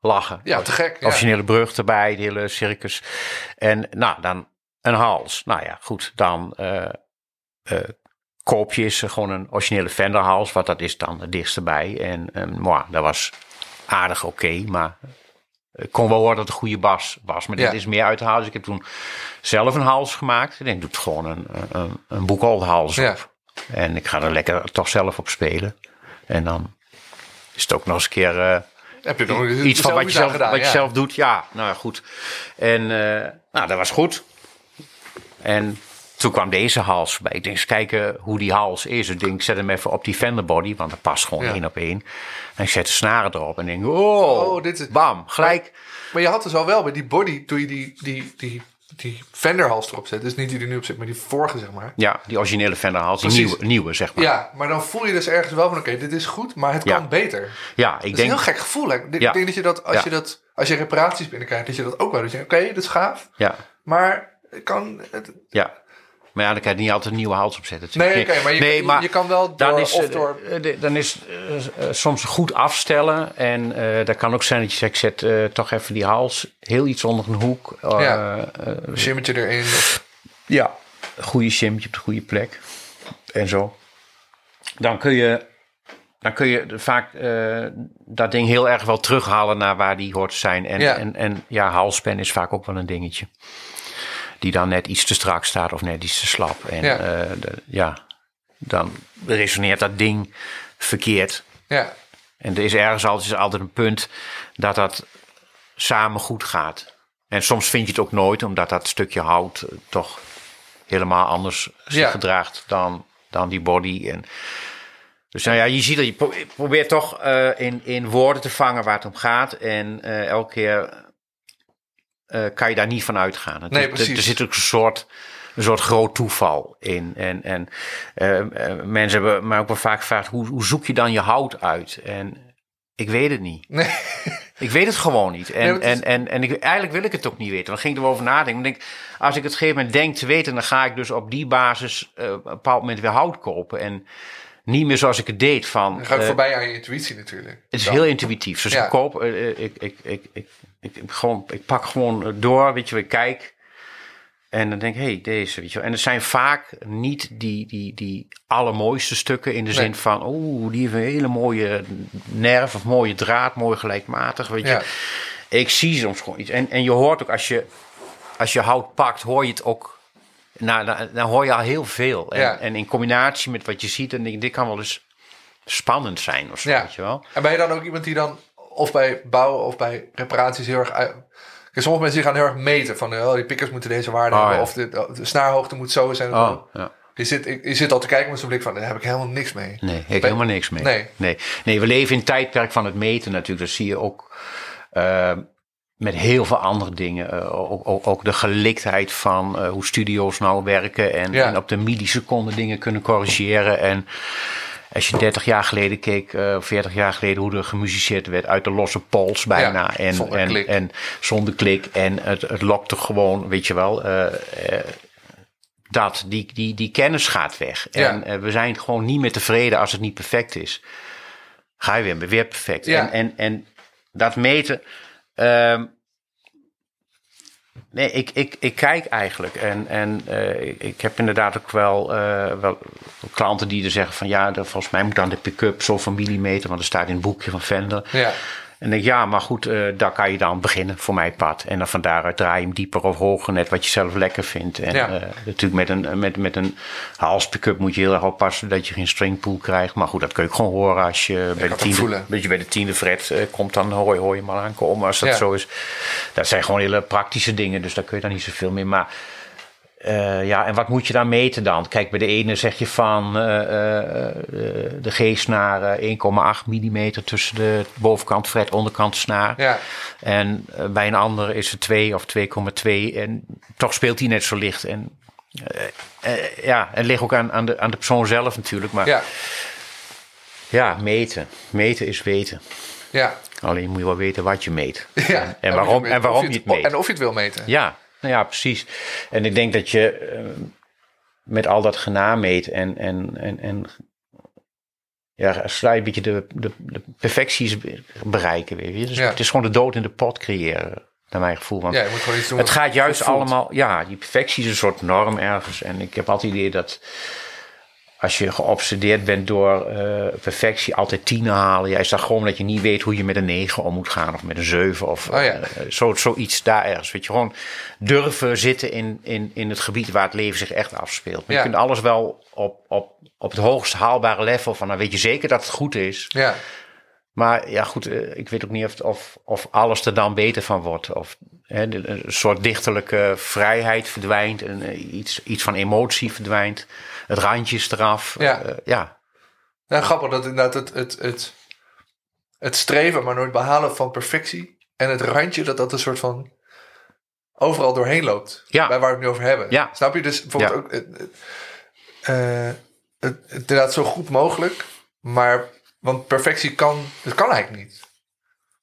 lachen. ja te gek. Ja. Originele brug erbij, de hele circus. En nou, dan een hals. Nou ja, goed, dan uh, uh, koop je gewoon een originele Fender hals, wat dat is dan het dichtste bij. En um, moi, dat was aardig oké, maar ik kon wel horen dat het een goede bas was. Maar dit Ja. is meer uit de hals. Ik heb toen zelf een hals gemaakt. En ik doe gewoon een, een, een boekhold hals Ja. op. En ik ga er lekker toch zelf op spelen. En dan is het ook nog eens een keer... eh, Heb je nog iets van wat je, zelf, gedaan, wat je ja. zelf doet. Ja, nou ja, goed. En eh, nou, dat was goed. En toen kwam deze hals bij. Ik denk eens kijken hoe die hals is. Ik denk, ik zet hem even op die Fender body, want dat past gewoon Ja. één op één. En ik zet de snaren erop en denk, oh, Oh, dit is- bam, gelijk. Maar je had dus al wel bij die body, toen je die, die, die, die Fender-hals erop zet. Dus niet die er nu op zit, maar die vorige, zeg maar. Ja, die originele Fender hals, die nieuwe, nieuwe, zeg maar. Ja, maar dan voel je dus ergens wel van, oké, dit is goed, maar het Ja. kan beter. Ja, ik Dat is denk, een heel gek gevoel. Hè? Ik Ja. denk dat je dat, als je dat, als je reparaties binnenkrijgt, dat je dat ook wel doet. Oké, dit is gaaf, ja, maar het kan... Het, ja. Maar ja, dan kan je niet altijd een nieuwe hals opzetten. nee, oké, maar, je, Nee, maar je kan wel door, dan is, eh, door... eh, dan is eh, eh, soms goed afstellen. En dat kan ook zijn dat je zegt, ik zet toch even die hals heel iets onder een hoek. eh, Ja. Een shimmetje erin. of- ja, een goede shimmetje op de goede plek. En zo. Dan kun je, dan kun je vaak dat ding heel erg wel terughalen naar waar die hoort te zijn. En Ja. ja, en, en, ja halspen is vaak ook wel een dingetje. Die dan net iets te strak staat of net iets te slap. En Ja. de, ja dan resoneert dat ding verkeerd. ja, En er is ergens altijd, is altijd een punt dat dat samen goed gaat. En soms vind je het ook nooit, omdat dat stukje hout eh, toch helemaal anders zich Ja. gedraagt dan, dan die body. En, dus nou ja, je ziet dat je pro- probeert toch eh, in, in woorden te vangen waar het om gaat. En eh, elke keer eh, kan je daar niet van uitgaan. Het Nee, is- er- precies. Er zit ook een soort, een soort groot toeval in. En, en eh, eh, mensen hebben mij ook wel vaak gevraagd, hoe, hoe zoek je dan je hout uit? En ik weet het niet. nee, Ik weet het gewoon niet. En, Nee, is- en, en, en ik, eigenlijk wil ik het ook niet weten. Dan ging ik erover nadenken. Denk, als ik het gegeven moment denk te weten, dan ga ik dus op die basis op een bepaald moment weer hout kopen. En niet meer zoals ik het deed van. dan ga ik voorbij aan je intuïtie natuurlijk. het is Dan. heel intuïtief. Dus Ja. ik koop, ik, ik, ik, ik, ik, ik, gewoon, ik pak gewoon door, weet je, ik kijk. En dan denk ik, hé, hey, deze, weet je wel. En het zijn vaak niet die, die, die allermooiste stukken in de Nee. zin van, oeh, die heeft een hele mooie nerf of mooie draad, mooi gelijkmatig, weet je. Ja. Ik zie soms gewoon iets. En, en je hoort ook, als je, als je hout pakt, hoor je het ook. Nou, dan, dan hoor je al heel veel. En, Ja. en in combinatie met wat je ziet, dan denk ik, dit kan wel eens spannend zijn of zo, Ja. weet je wel. En ben je dan ook iemand die dan, of bij bouwen of bij reparaties heel erg... uit- Kijk, sommige mensen die gaan heel erg meten van, oh, die pikkers moeten deze waarde Oh, hebben. ja. Of de, de snaarhoogte moet zo zijn. Oh, ja. Je, zit, je zit al te kijken met zo'n blik van, daar heb ik helemaal niks mee. Nee, heb ik Ben- helemaal niks mee. Nee. nee. Nee, we leven in het tijdperk van het meten natuurlijk. Dat zie je ook eh, met heel veel andere dingen. Eh, ook, ook, ook de geliktheid van eh, hoe studio's nou werken. En, Ja. en op de milliseconde dingen kunnen corrigeren. En als je 30 jaar geleden keek, eh 40 jaar geleden, hoe er gemusiceerd werd uit de losse pols bijna. Ja, en, zonder en, klik. en zonder klik. En het, het lokte gewoon, weet je wel. eh, eh, dat, die, die, die kennis gaat weg. Ja. En we zijn gewoon niet meer tevreden als het niet perfect is. Ga je weer, weer perfect. Ja. En, en, en dat meten. ehm, nee, ik, ik, ik kijk eigenlijk. En, en eh, ik, heb inderdaad ook wel, eh, wel klanten die er zeggen van ja, volgens mij moet dan de pick-up zoveel millimeter, want er staat in het boekje van Fender. Ja, En denk, ja, maar goed, eh, daar kan je dan beginnen voor mijn pad. En dan van daaruit draai je hem dieper of hoger, net wat je zelf lekker vindt. En Ja. eh, natuurlijk met een, met, met een hals pick-up moet je heel erg oppassen dat je geen stringpool krijgt. Maar goed, dat kun je ook gewoon horen als je, bij, de tiende, voelen. dat je bij de tiende fret eh, komt, dan hoor je, hoor je hem al aankomen als dat Ja. zo is. Dat zijn gewoon hele praktische dingen, dus daar kun je dan niet zoveel mee. Maar eh, ja, en wat moet je dan meten dan? Kijk, bij de ene zeg je van eh, eh, de G-snaar eh, 1,8 mm tussen de bovenkant fret, onderkant snaar. ja, En bij een ander is het 2 of 2,2 en toch speelt hij net zo licht. En ja, het ligt ook aan, aan, de, aan de persoon zelf natuurlijk. Maar ja. ja, meten. Meten is weten. ja. Alleen moet je wel weten wat je meet. ja. En waarom, en waarom Of je het meet. En of je het wil meten. Ja, nou ja, precies. En ik denk dat je eh, met al dat genaammeet en, en, en, en ja, sla je een beetje de, de, de perfecties bereiken. Weet je. Dus Ja. Het is gewoon de dood in de pot creëren. naar mijn gevoel. Want Ja, je moet gewoon iets doen het gaat juist allemaal, ja, die perfectie is een soort norm ergens. En ik heb altijd het idee dat als je geobsedeerd bent door eh, perfectie, altijd tienen halen. Ja, is dat gewoon dat je niet weet hoe je met een 9 om moet gaan of met een 7 of Oh ja. eh, zo, zoiets daar ergens. Weet je, gewoon durven zitten in, in, in het gebied waar het leven zich echt afspeelt. Ja. Je kunt alles wel op, op, op het hoogst haalbare level van, dan weet je zeker dat het goed is. Ja, Maar ja, goed, eh, ik weet ook niet of, of, of alles er dan beter van wordt. Of hè, een soort dichterlijke vrijheid verdwijnt. En, iets, iets van emotie verdwijnt. Het randje is eraf. Ja. Eh, ja. nou, grappig dat inderdaad het, het, het, het streven, maar nooit behalen van perfectie en het randje, dat dat een soort van overal doorheen loopt. Ja. Bij waar we het nu over hebben. Ja. Snap je? Dus bijvoorbeeld Ja. ook het, eh, het, inderdaad zo goed mogelijk, maar want perfectie kan, het kan eigenlijk niet.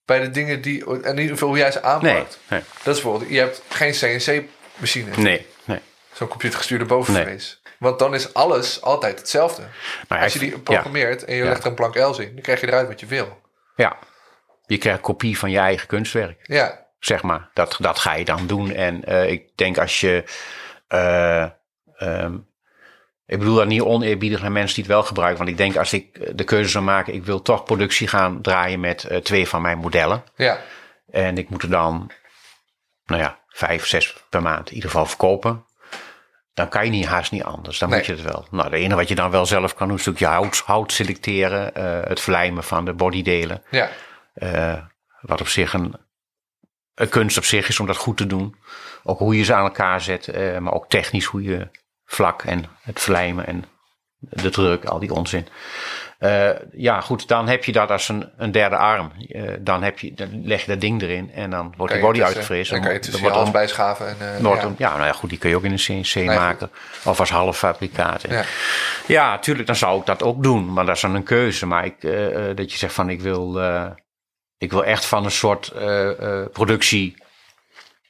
Bij de dingen die, en in ieder geval hoe jij ze aanpakt. Nee, nee, Dat is bijvoorbeeld, je hebt geen CNC-machine. nee. nee. Zo'n computergestuurde bovenvrees. Want dan is alles altijd hetzelfde. Maar Als je die programmeert en je legt er een plank Els in, dan krijg je eruit wat je wil. Ja. Je krijgt een kopie van je eigen kunstwerk. Ja, zeg maar. Dat, dat ga je dan doen. En eh, ik denk als je. eh, ehm, ik bedoel dat niet oneerbiedig naar mensen die het wel gebruiken. Want ik denk als ik de keuze zou maken, ik wil toch productie gaan draaien met eh, twee van mijn modellen. ja, En ik moet er dan, nou ja, vijf, zes per maand in ieder geval verkopen. Dan kan je niet haast niet anders. Dan Nee. moet je het wel. Nou, de enige wat je dan wel zelf kan doen, is een stukje hout, hout selecteren. eh, het vlijmen van de bodydelen. ja. Eh, wat op zich een, een kunst op zich is om dat goed te doen. Ook hoe je ze aan elkaar zet, eh, maar ook technisch hoe je vlak en het vlijmen en de druk, al die onzin. Eh, ja, goed, dan heb je dat als een, een derde arm. Eh, dan, heb je, dan leg je dat ding erin en dan wordt die body tussen- uitgevreesd. Dan kan je Dan tussen je wordt hals om- bijschaven. En, eh, wordt ja. nou ja, goed, die kun je ook in een CNC maken. Of als halffabrikaat. Ja. Ja, natuurlijk, dan zou ik dat ook doen. Maar dat is dan een keuze. Maar ik, eh, eh, dat je zegt van ik wil, eh, ik wil echt van een soort eh, eh, productie.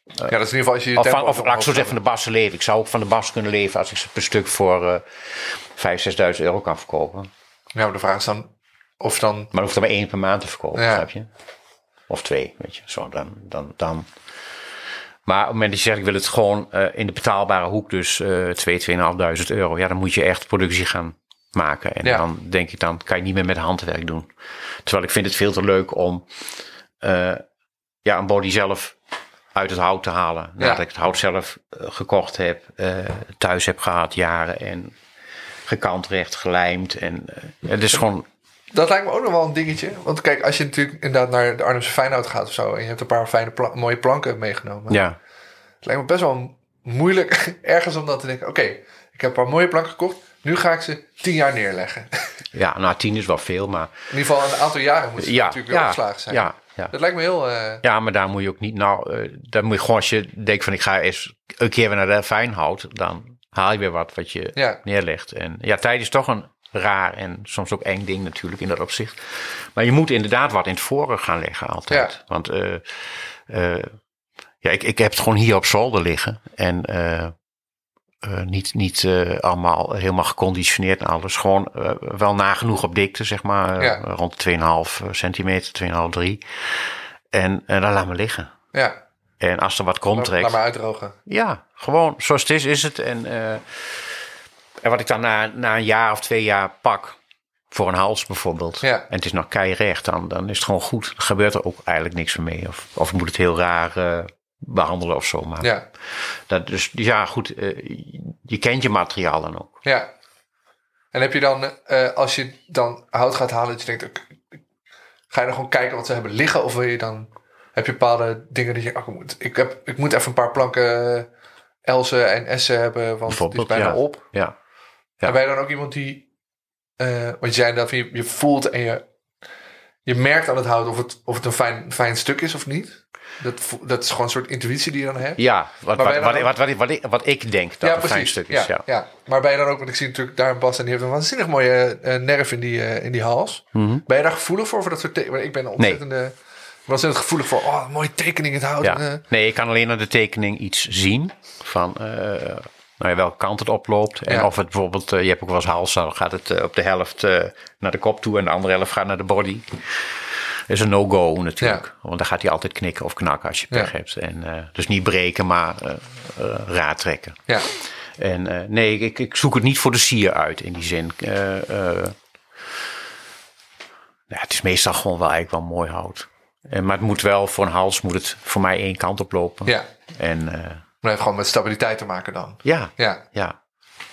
Ja, dat is in ieder geval als je je Of, van, of laat ik zo zeggen, van de bassen leven. Ik zou ook van de bas kunnen leven als ik ze per stuk voor eh 5.000, 6.000 euro kan verkopen. Ja, maar de vraag is dan of dan... Maar dan hoeft er maar één per maand te verkopen, Ja. snap je? Of twee, weet je. Zo, dan, dan, dan. Maar op het moment dat je zegt, ik wil het gewoon eh, in de betaalbare hoek, dus eh 2, 2.500 euro. Ja, dan moet je echt productie gaan maken. En Ja. dan denk ik, dan kan je niet meer met handwerk doen. Terwijl ik vind het veel te leuk om eh, ja, een body zelf uit het hout te halen. Nadat ik het hout zelf eh, gekocht heb, eh, thuis heb gehad jaren en gekant recht, gelijmd. En eh, het is gewoon, Dat lijkt me ook nog wel een dingetje. Want kijk, als je natuurlijk inderdaad naar de Arnhemse Feyenoord gaat of zo... en je hebt een paar fijne pla- mooie planken meegenomen... ja, Het lijkt me best wel moeilijk ergens om dan te denken... oké, ik heb een paar mooie planken gekocht... nu ga ik ze tien jaar neerleggen. In ja, nou tien is wel veel, maar ieder geval een aantal jaren moet ze ja, natuurlijk weer ja, opgeslagen zijn. ja, ja. Dat lijkt me heel... eh, Ja, maar daar moet je ook niet. Nou, eh daar moet je gewoon als je denkt van ik ga eens een keer weer naar de fijnhout, dan haal je weer wat wat je Ja. neerlegt. En ja, tijd is toch een raar en soms ook eng ding natuurlijk in dat opzicht. Maar je moet inderdaad wat in het voren gaan leggen altijd. Ja. Want eh, ja, ik, ik heb het gewoon hier op zolder liggen en eh, niet, niet eh, allemaal helemaal geconditioneerd en alles. Gewoon eh, wel nagenoeg op dikte, zeg maar. Ja. Rond de 2,5 centimeter, 2,5, 3. En, en dan laat me liggen. ja, En als er wat komt laat, trekt. laat maar uitdrogen. Ja, gewoon zoals het is, is het. En, en wat ik dan na, na een jaar of twee jaar pak, voor een hals bijvoorbeeld, Ja. en het is nog keirecht, dan, dan is het gewoon goed. Dan gebeurt er ook eigenlijk niks meer mee. Of, of moet het heel raar behandelen of zo. Maar Ja, dat, dus ja, goed, eh, je kent je materiaal dan ook. ja. En heb je dan, eh, als je dan hout gaat halen... dat je denkt, ga je dan gewoon kijken wat ze hebben liggen... of wil je dan... Heb je bepaalde dingen dat je... Oh, ik, moet, ik, heb, ik moet even een paar planken eh, Elsen en Essen hebben... want het is bijna ja. op. Ja, Ja. En ben je dan ook iemand die... eh want je zei dat je, je voelt en je, je merkt aan het hout of het, of het een fijn, fijn stuk is of niet. Dat, dat is gewoon een soort intuïtie die je dan hebt. ja wat, wat, wat, wat, wat, ik- wat, denk dat een fijn stuk is. ja, Ja. ja. Maar ben je dan ook, want ik zie natuurlijk daar een Bas en die heeft een waanzinnig mooie eh, nerf in die, eh, in die hals. Mhm. Ben je daar gevoelig voor, voor dat soort? Ik ben een ontzettende... Ik was het gevoelig voor, oh, mooie tekening in het hout. Ja. Eh, Nee, ik kan alleen naar de tekening iets zien van eh, nou ja, welke kant het oploopt. En Ja. of het bijvoorbeeld, je hebt ook wel eens hals, dan gaat het op de helft naar de kop toe en de andere helft gaat naar de body. Is een no-go natuurlijk. Want dan gaat hij altijd knikken of knakken als je pech hebt. En, uh, dus niet breken, maar uh, uh, raad trekken. Ja. En nee, ik, ik zoek het niet voor de sier uit in die zin. het is meestal gewoon wel eigenlijk wel mooi hout. En, maar het moet wel, voor een hals moet het voor mij één kant op lopen. Ja. En, maar het heeft gewoon met stabiliteit te maken dan. Ja. Ja. ja.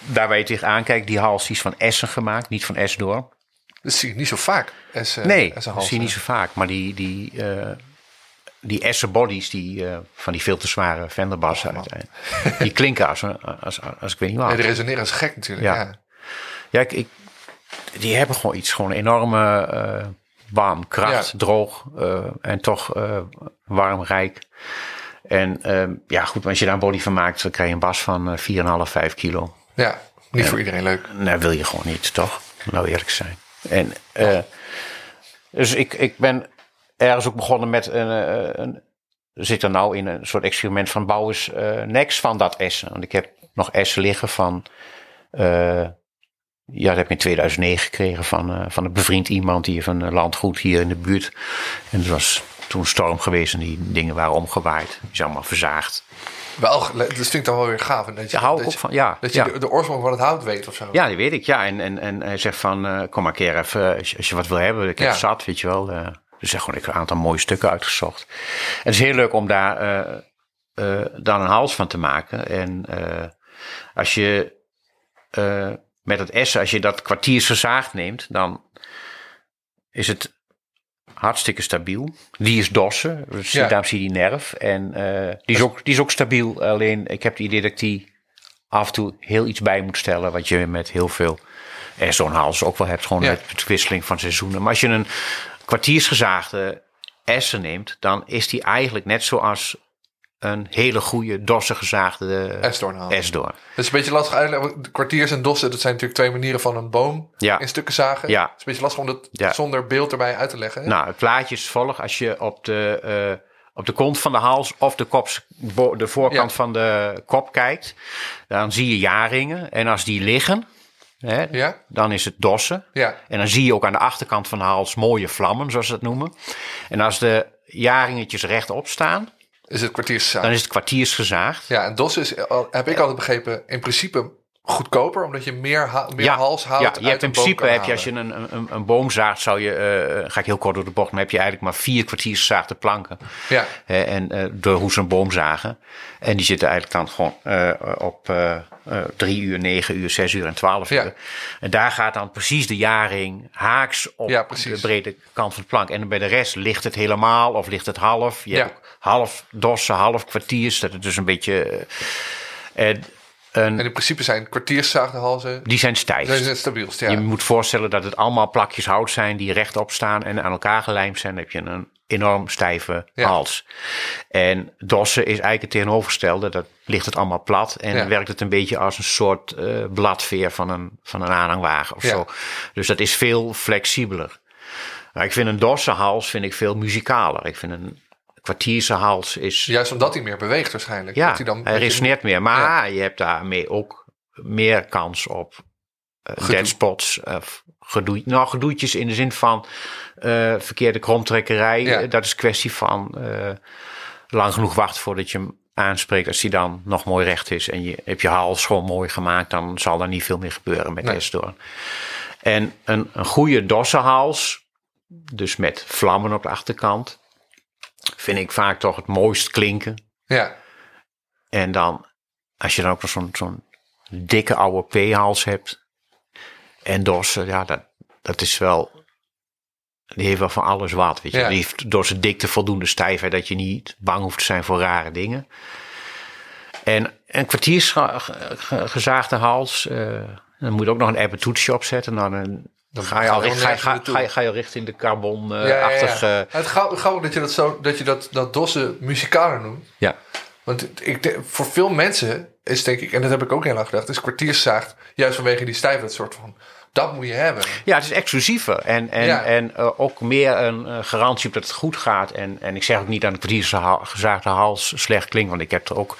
Daar waar je tegenaan kijkt, die hals die is van Essen gemaakt, niet van Esdorp. Dat zie je niet zo vaak. Essen, nee, dat zie je niet zo vaak. Maar die, die, uh, die Essen bodies, die, uh, van die veel te zware Fenderbassen, oh, die klinken als, als, als, ik weet niet wat. Nee, die resoneren als gek natuurlijk. Ja, ja. ja ik, ik, die hebben gewoon iets, gewoon een enorme uh, warm, kracht, ja. droog en toch warm, rijk. En ja, goed, als je daar een body van maakt, dan krijg je een bas van 4,5, 5 kilo. Ja, niet voor iedereen leuk. Nee, wil je gewoon niet, toch? Nou eerlijk zijn. En, uh, dus ik, ik ben ergens ook begonnen met een, een zit er nou in een soort experiment van bouw eens uh, niks van dat essen. Want ik heb nog essen liggen van, uh, ja, dat heb ik in 2009 gekregen van, uh, van een bevriend iemand hier van een landgoed hier in de buurt. En het was toen storm geweest en die dingen waren omgewaaid. Die zijn allemaal verzaagd. Wel, dat vind ik dan wel weer gaaf. Dat je, hou dat ook je, van, ja. Dat je ja. de, de, oorsprong van het hout weet of zo. Ja, die weet ik. Ja, en, en, en hij zegt van, uh, kom maar een keer even, als je, als je wat wil hebben. Ik heb ja. zat, weet je wel. Uh, dus zeg gewoon, ik heb een aantal mooie stukken uitgezocht. En het is heel leuk om daar uh, dan een hals van te maken. En als je met het essen, als je dat kwartiers verzaagd neemt, dan is het hartstikke stabiel. Die is dossen, dus ja. daarom zie je die nerf. En uh, die, is ook, die is ook stabiel. Alleen ik heb het idee dat ik die af en toe heel iets bij moet stellen. Wat je met heel veel en zo'n hals ook wel hebt. Gewoon ja. met de wisseling van seizoenen. Maar als je een kwartiersgezaagde essen neemt, dan is die eigenlijk net zoals een hele goede dossen gezaagde esdoorn. Dat is een beetje lastig uitleggen. Kwartiers en dossen, dat zijn natuurlijk twee manieren van een boom ja. in stukken zagen. Ja. Het is een beetje lastig om dat ja. zonder beeld erbij uit te leggen. Hè? Nou, het plaatje is volg. Als je op de, uh, op de kont van de hals of de, kop, de voorkant ja. van de kop kijkt, dan zie je jaringen. En als die liggen, Hè, ja. Dan is het dossen. Ja. En dan zie je ook aan de achterkant van de hals mooie vlammen, zoals ze dat noemen. En als de jaringetjes rechtop staan, is het kwartiersgezaagd. Dan is het kwartiersgezaagd. Ja, en dos is, heb ik altijd begrepen, in principe goedkoper, omdat je meer, ha meer ja, hals houdt. Ja, je hebt in principe heb je als je een, een, een boom zaagt, zou je, uh, ga ik heel kort door de bocht, dan heb je eigenlijk maar vier kwartiersgezaagde planken. Ja. Uh, en uh, door hoe ze een boom zagen. En die zitten eigenlijk dan gewoon op drie uur, negen uur, zes uur en twaalf uur. Ja. En daar gaat dan precies de jaring haaks op ja, de brede kant van de plank. En bij de rest ligt het helemaal of ligt het half. Je ja. hebt half dossen, half kwartiers. Dat het dus een beetje. en, en in principe zijn kwartierszaagde halzen. Die zijn stijf. Die zijn stabielst, ja. Je moet voorstellen dat het allemaal plakjes hout zijn die rechtop staan en aan elkaar gelijmd zijn. Dan heb je een enorm stijve ja. hals. En dossen is eigenlijk het tegenovergestelde. Dat ligt het allemaal plat en Ja. werkt het een beetje als een soort uh, bladveer van een, van een aanhangwagen of Ja. zo. Dus dat is veel flexibeler. Maar ik vind een dossenhals vind ik veel muzikaler. Ik vind een kwartiersenhals is... Juist omdat hij meer beweegt waarschijnlijk. Ja, hij, dan hij resoneert meer. Maar je hebt daarmee ook meer kans op uh, deadspots. of gedoe, nou, gedoetjes in de zin van uh, verkeerde kromtrekkerij. Ja. Dat is kwestie van lang genoeg wachten voordat je hem aanspreekt. Als hij dan nog mooi recht is en je hebt je hals gewoon mooi gemaakt, dan zal er niet veel meer gebeuren met Nee. Esdoorn. En een, een goede dossenhals, dus met vlammen op de achterkant, vind ik vaak toch het mooist klinken. Ja, En dan, als je dan ook nog zo'n zo'n dikke oude P-hals hebt. En dossen, ja, dat, dat is wel... Die heeft wel van alles wat, weet je. Ja. Die heeft door zijn dikte voldoende stijfheid... dat je niet bang hoeft te zijn voor rare dingen. En een kwartiersgezaagde hals... eh, dan moet je ook nog een ebbe toetsje opzetten. Dan, dan ga je al ga richt- ga, ga, je- ga je richting de ja, ja, ja. carbon-achtige... Het gaat grappig dat je dat, zo, dat, je dat, dat dossen muzikaler noemt. ja. Want ik, voor veel mensen is denk ik, en dat heb ik ook heel lang gedacht, is kwartierszaagd juist vanwege die stijfheid soort van, dat moet je hebben. Ja, het is exclusiever. En, en, Ja. en uh, ook meer een uh, garantie op dat het goed gaat. En, en ik zeg ook niet dat een kwartiersgezaagde hals slecht klinkt. Want ik heb er ook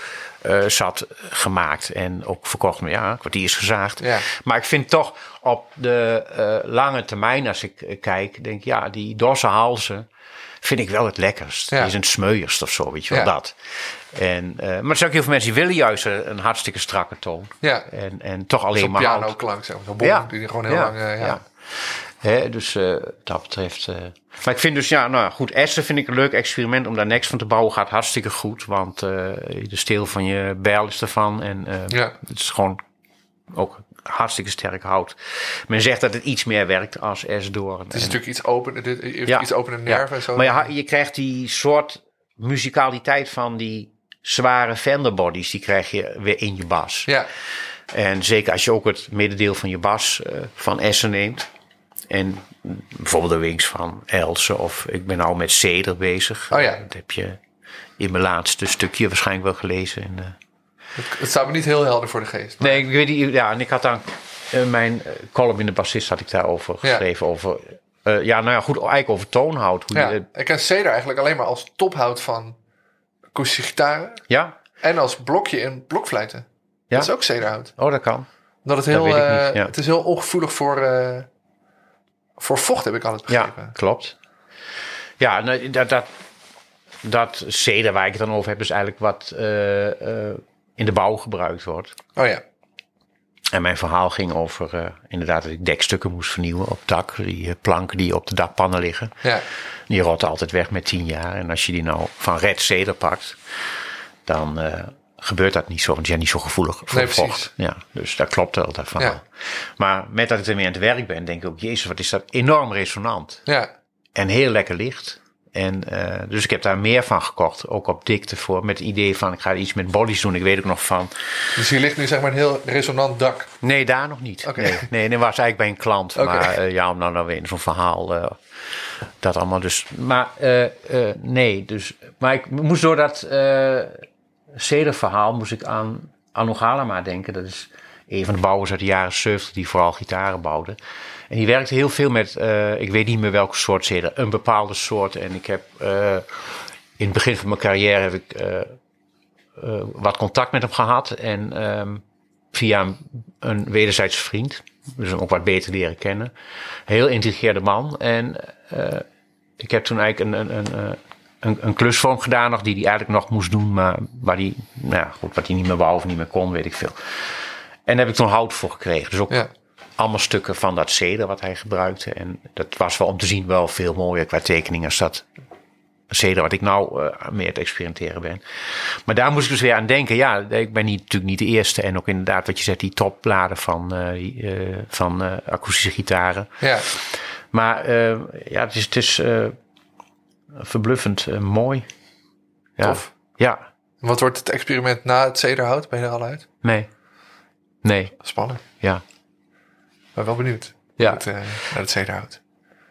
uh, zat gemaakt en ook verkocht. Maar ja, kwartiersgezaagd. Ja. Maar ik vind toch op de lange termijn, als ik kijk, denk ik, ja, die dorse halzen. vind ik wel het lekkerst. Ja. Die is een smeuigst of zo, weet je wel, Ja. dat. En, eh, maar er zijn ook heel veel mensen die willen juist een, een hartstikke strakke toon. Ja. En, en toch alleen maar zeg maar. Zo'n bom, Ja. die gewoon heel lang... eh, ja. Hè, dus eh, wat dat betreft. eh. Maar ik vind dus, ja, nou goed, Essen vind ik een leuk experiment om daar niks van te bouwen. Gaat hartstikke goed, want eh, de steel van je bijl is ervan. En eh, Ja. het is gewoon ook hartstikke sterk hout. Men zegt dat het iets meer werkt als S-door. Het is natuurlijk iets opener, dit, heeft iets opener nerven en zo. Maar je, krijgt die soort muzikaliteit van die zware Fender bodies, die krijg je weer in je bas. Ja, En zeker als je ook het middendeel van je bas eh, van Essen neemt. En bijvoorbeeld de wings van Else of ik ben nou met Ceder bezig. Oh ja. Dat heb je in mijn laatste stukje waarschijnlijk wel gelezen. Eh. het, het staat me niet heel helder voor de geest. Nee, ik weet niet. Ja, en ik had dan eh, mijn eh, column in de bassist had ik daarover Ja. geschreven. Over, eh, ja, nou ja, goed, eigenlijk over toonhoud. Hoe Ja, ik ken Cedar eigenlijk alleen maar als tophout van akoestische gitaren. ja? En als blokje in blokfluiten. Ja? Dat is ook cedarhout. Oh, dat kan. Dat het heel, weet ik niet, ja. het is heel ongevoelig voor, voor vocht, heb ik altijd begrepen. Ja, klopt. Ja, nou, dat, dat, dat ceder waar ik het dan over heb, is eigenlijk wat eh, eh, in de bouw gebruikt wordt. Oh ja, En mijn verhaal ging over eh, inderdaad dat ik dekstukken moest vernieuwen op dak. Die planken die op de dakpannen liggen. ja, Die rotten altijd weg met tien jaar. En als je die nou van red ceder pakt, dan gebeurt dat niet zo. Want die zijn niet zo gevoelig voor Nee, vocht. Ja, dus dat klopt wel. Ja. Maar met dat ik ermee aan het werk ben, denk ik ook... Jezus, wat is dat enorm resonant. ja. En heel lekker licht. En, eh, dus ik heb daar meer van gekocht. Ook op dikte voor. Met het idee van ik ga iets met bodies doen. Ik weet ook nog van. Dus hier ligt nu zeg maar een heel resonant dak. Nee, daar nog niet. Oké. Nee, nee, dat was eigenlijk bij een klant. Maar eh, ja, om nou, nou weer in zo'n verhaal. eh, dat allemaal dus. Maar nee, dus. Maar ik moest door dat verhaal moest ik aan Anu Galama denken. Dat is een van de bouwers uit de jaren 70 die vooral gitaren bouwde. En die werkte heel veel met, eh, ik weet niet meer welke soort ceder, een bepaalde soort. En ik heb eh, in het begin van mijn carrière heb ik eh, wat contact met hem gehad. En ehm, via een, wederzijdse vriend, dus hem ook wat beter leren kennen. Heel intelligente man. En ik heb toen eigenlijk een, een, een, een, een klus voor hem gedaan nog, die hij eigenlijk nog moest doen, maar waar die, nou ja, goed, wat hij niet meer wou of niet meer kon, weet ik veel. En daar heb ik toen hout voor gekregen. Dus ook Ja. allemaal stukken van dat ceder wat hij gebruikte. En dat was wel om te zien wel veel mooier qua tekening als dat ceder wat ik nou eh mee aan het experimenteren ben. Maar daar moest ik dus weer aan denken. Ja, ik ben niet, natuurlijk niet de eerste. En ook inderdaad wat je zegt, die topbladen van, eh, die, eh, van akoestische gitaren. Ja, Maar ja, het is, het is verbluffend eh, mooi. Ja. Tof. Ja, wat wordt het experiment na het cederhout? Ben je er al uit? nee. Nee, Spannend. ja. Maar wel benieuwd. Ja. Het, eh, naar het cederhout.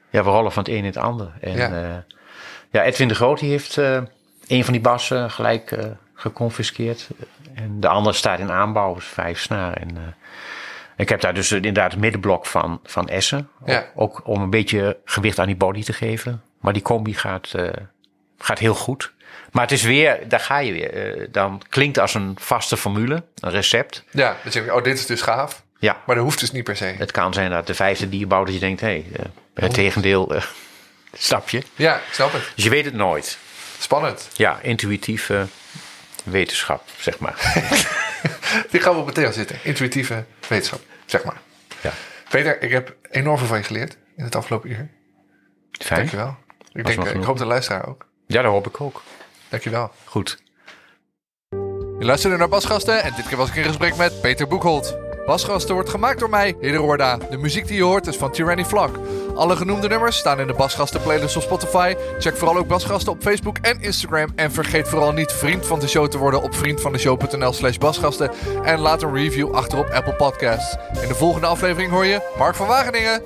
Ja, we rollen van het een in het ander. En Ja. ja, ja Edwin de Groot die heeft eh, een van die bassen gelijk eh geconfiskeerd. En de andere staat in aanbouw, dus vijf snaren. En, eh, ik heb daar dus inderdaad het middenblok van, van Essen. Ja. Ook om een beetje gewicht aan die body te geven. Maar die combi gaat, eh, gaat heel goed. Maar het is weer, daar ga je weer. Eh, dan klinkt als een vaste formule, een recept. Ja, zeg je, oh, dit is dus gaaf. Ja, Maar dat hoeft dus niet per se. het kan zijn dat de vijfde die je bouwt, dat je denkt, hé, hey, eh, het tegendeel, eh, snap je? Ja, ik snap het. Dus je weet het nooit. Spannend. Ja, intuïtieve wetenschap, zeg maar. Die gaan we op meteen zitten. Intuïtieve wetenschap, zeg maar. Ja. Peter, ik heb enorm veel van je geleerd in het afgelopen uur. Fijn. Dankjewel. Ik, denk, eh, ik hoop de luisteraar ook. Ja, dat hoop ik ook. Dankjewel. Goed. Je luisterde naar Basgasten en dit keer was ik in gesprek met Peter Boekholt. Basgasten wordt gemaakt door mij, Hidde Roorda. De muziek die je hoort is van Tyranny Flak. Alle genoemde nummers staan in de Basgasten playlist op Spotify. Check vooral ook Basgasten op Facebook en Instagram. En vergeet vooral niet vriend van de show te worden op vriendvandeshow.nl slash basgasten. En laat een review achter op Apple Podcasts. In de volgende aflevering hoor je Mark van Wageningen.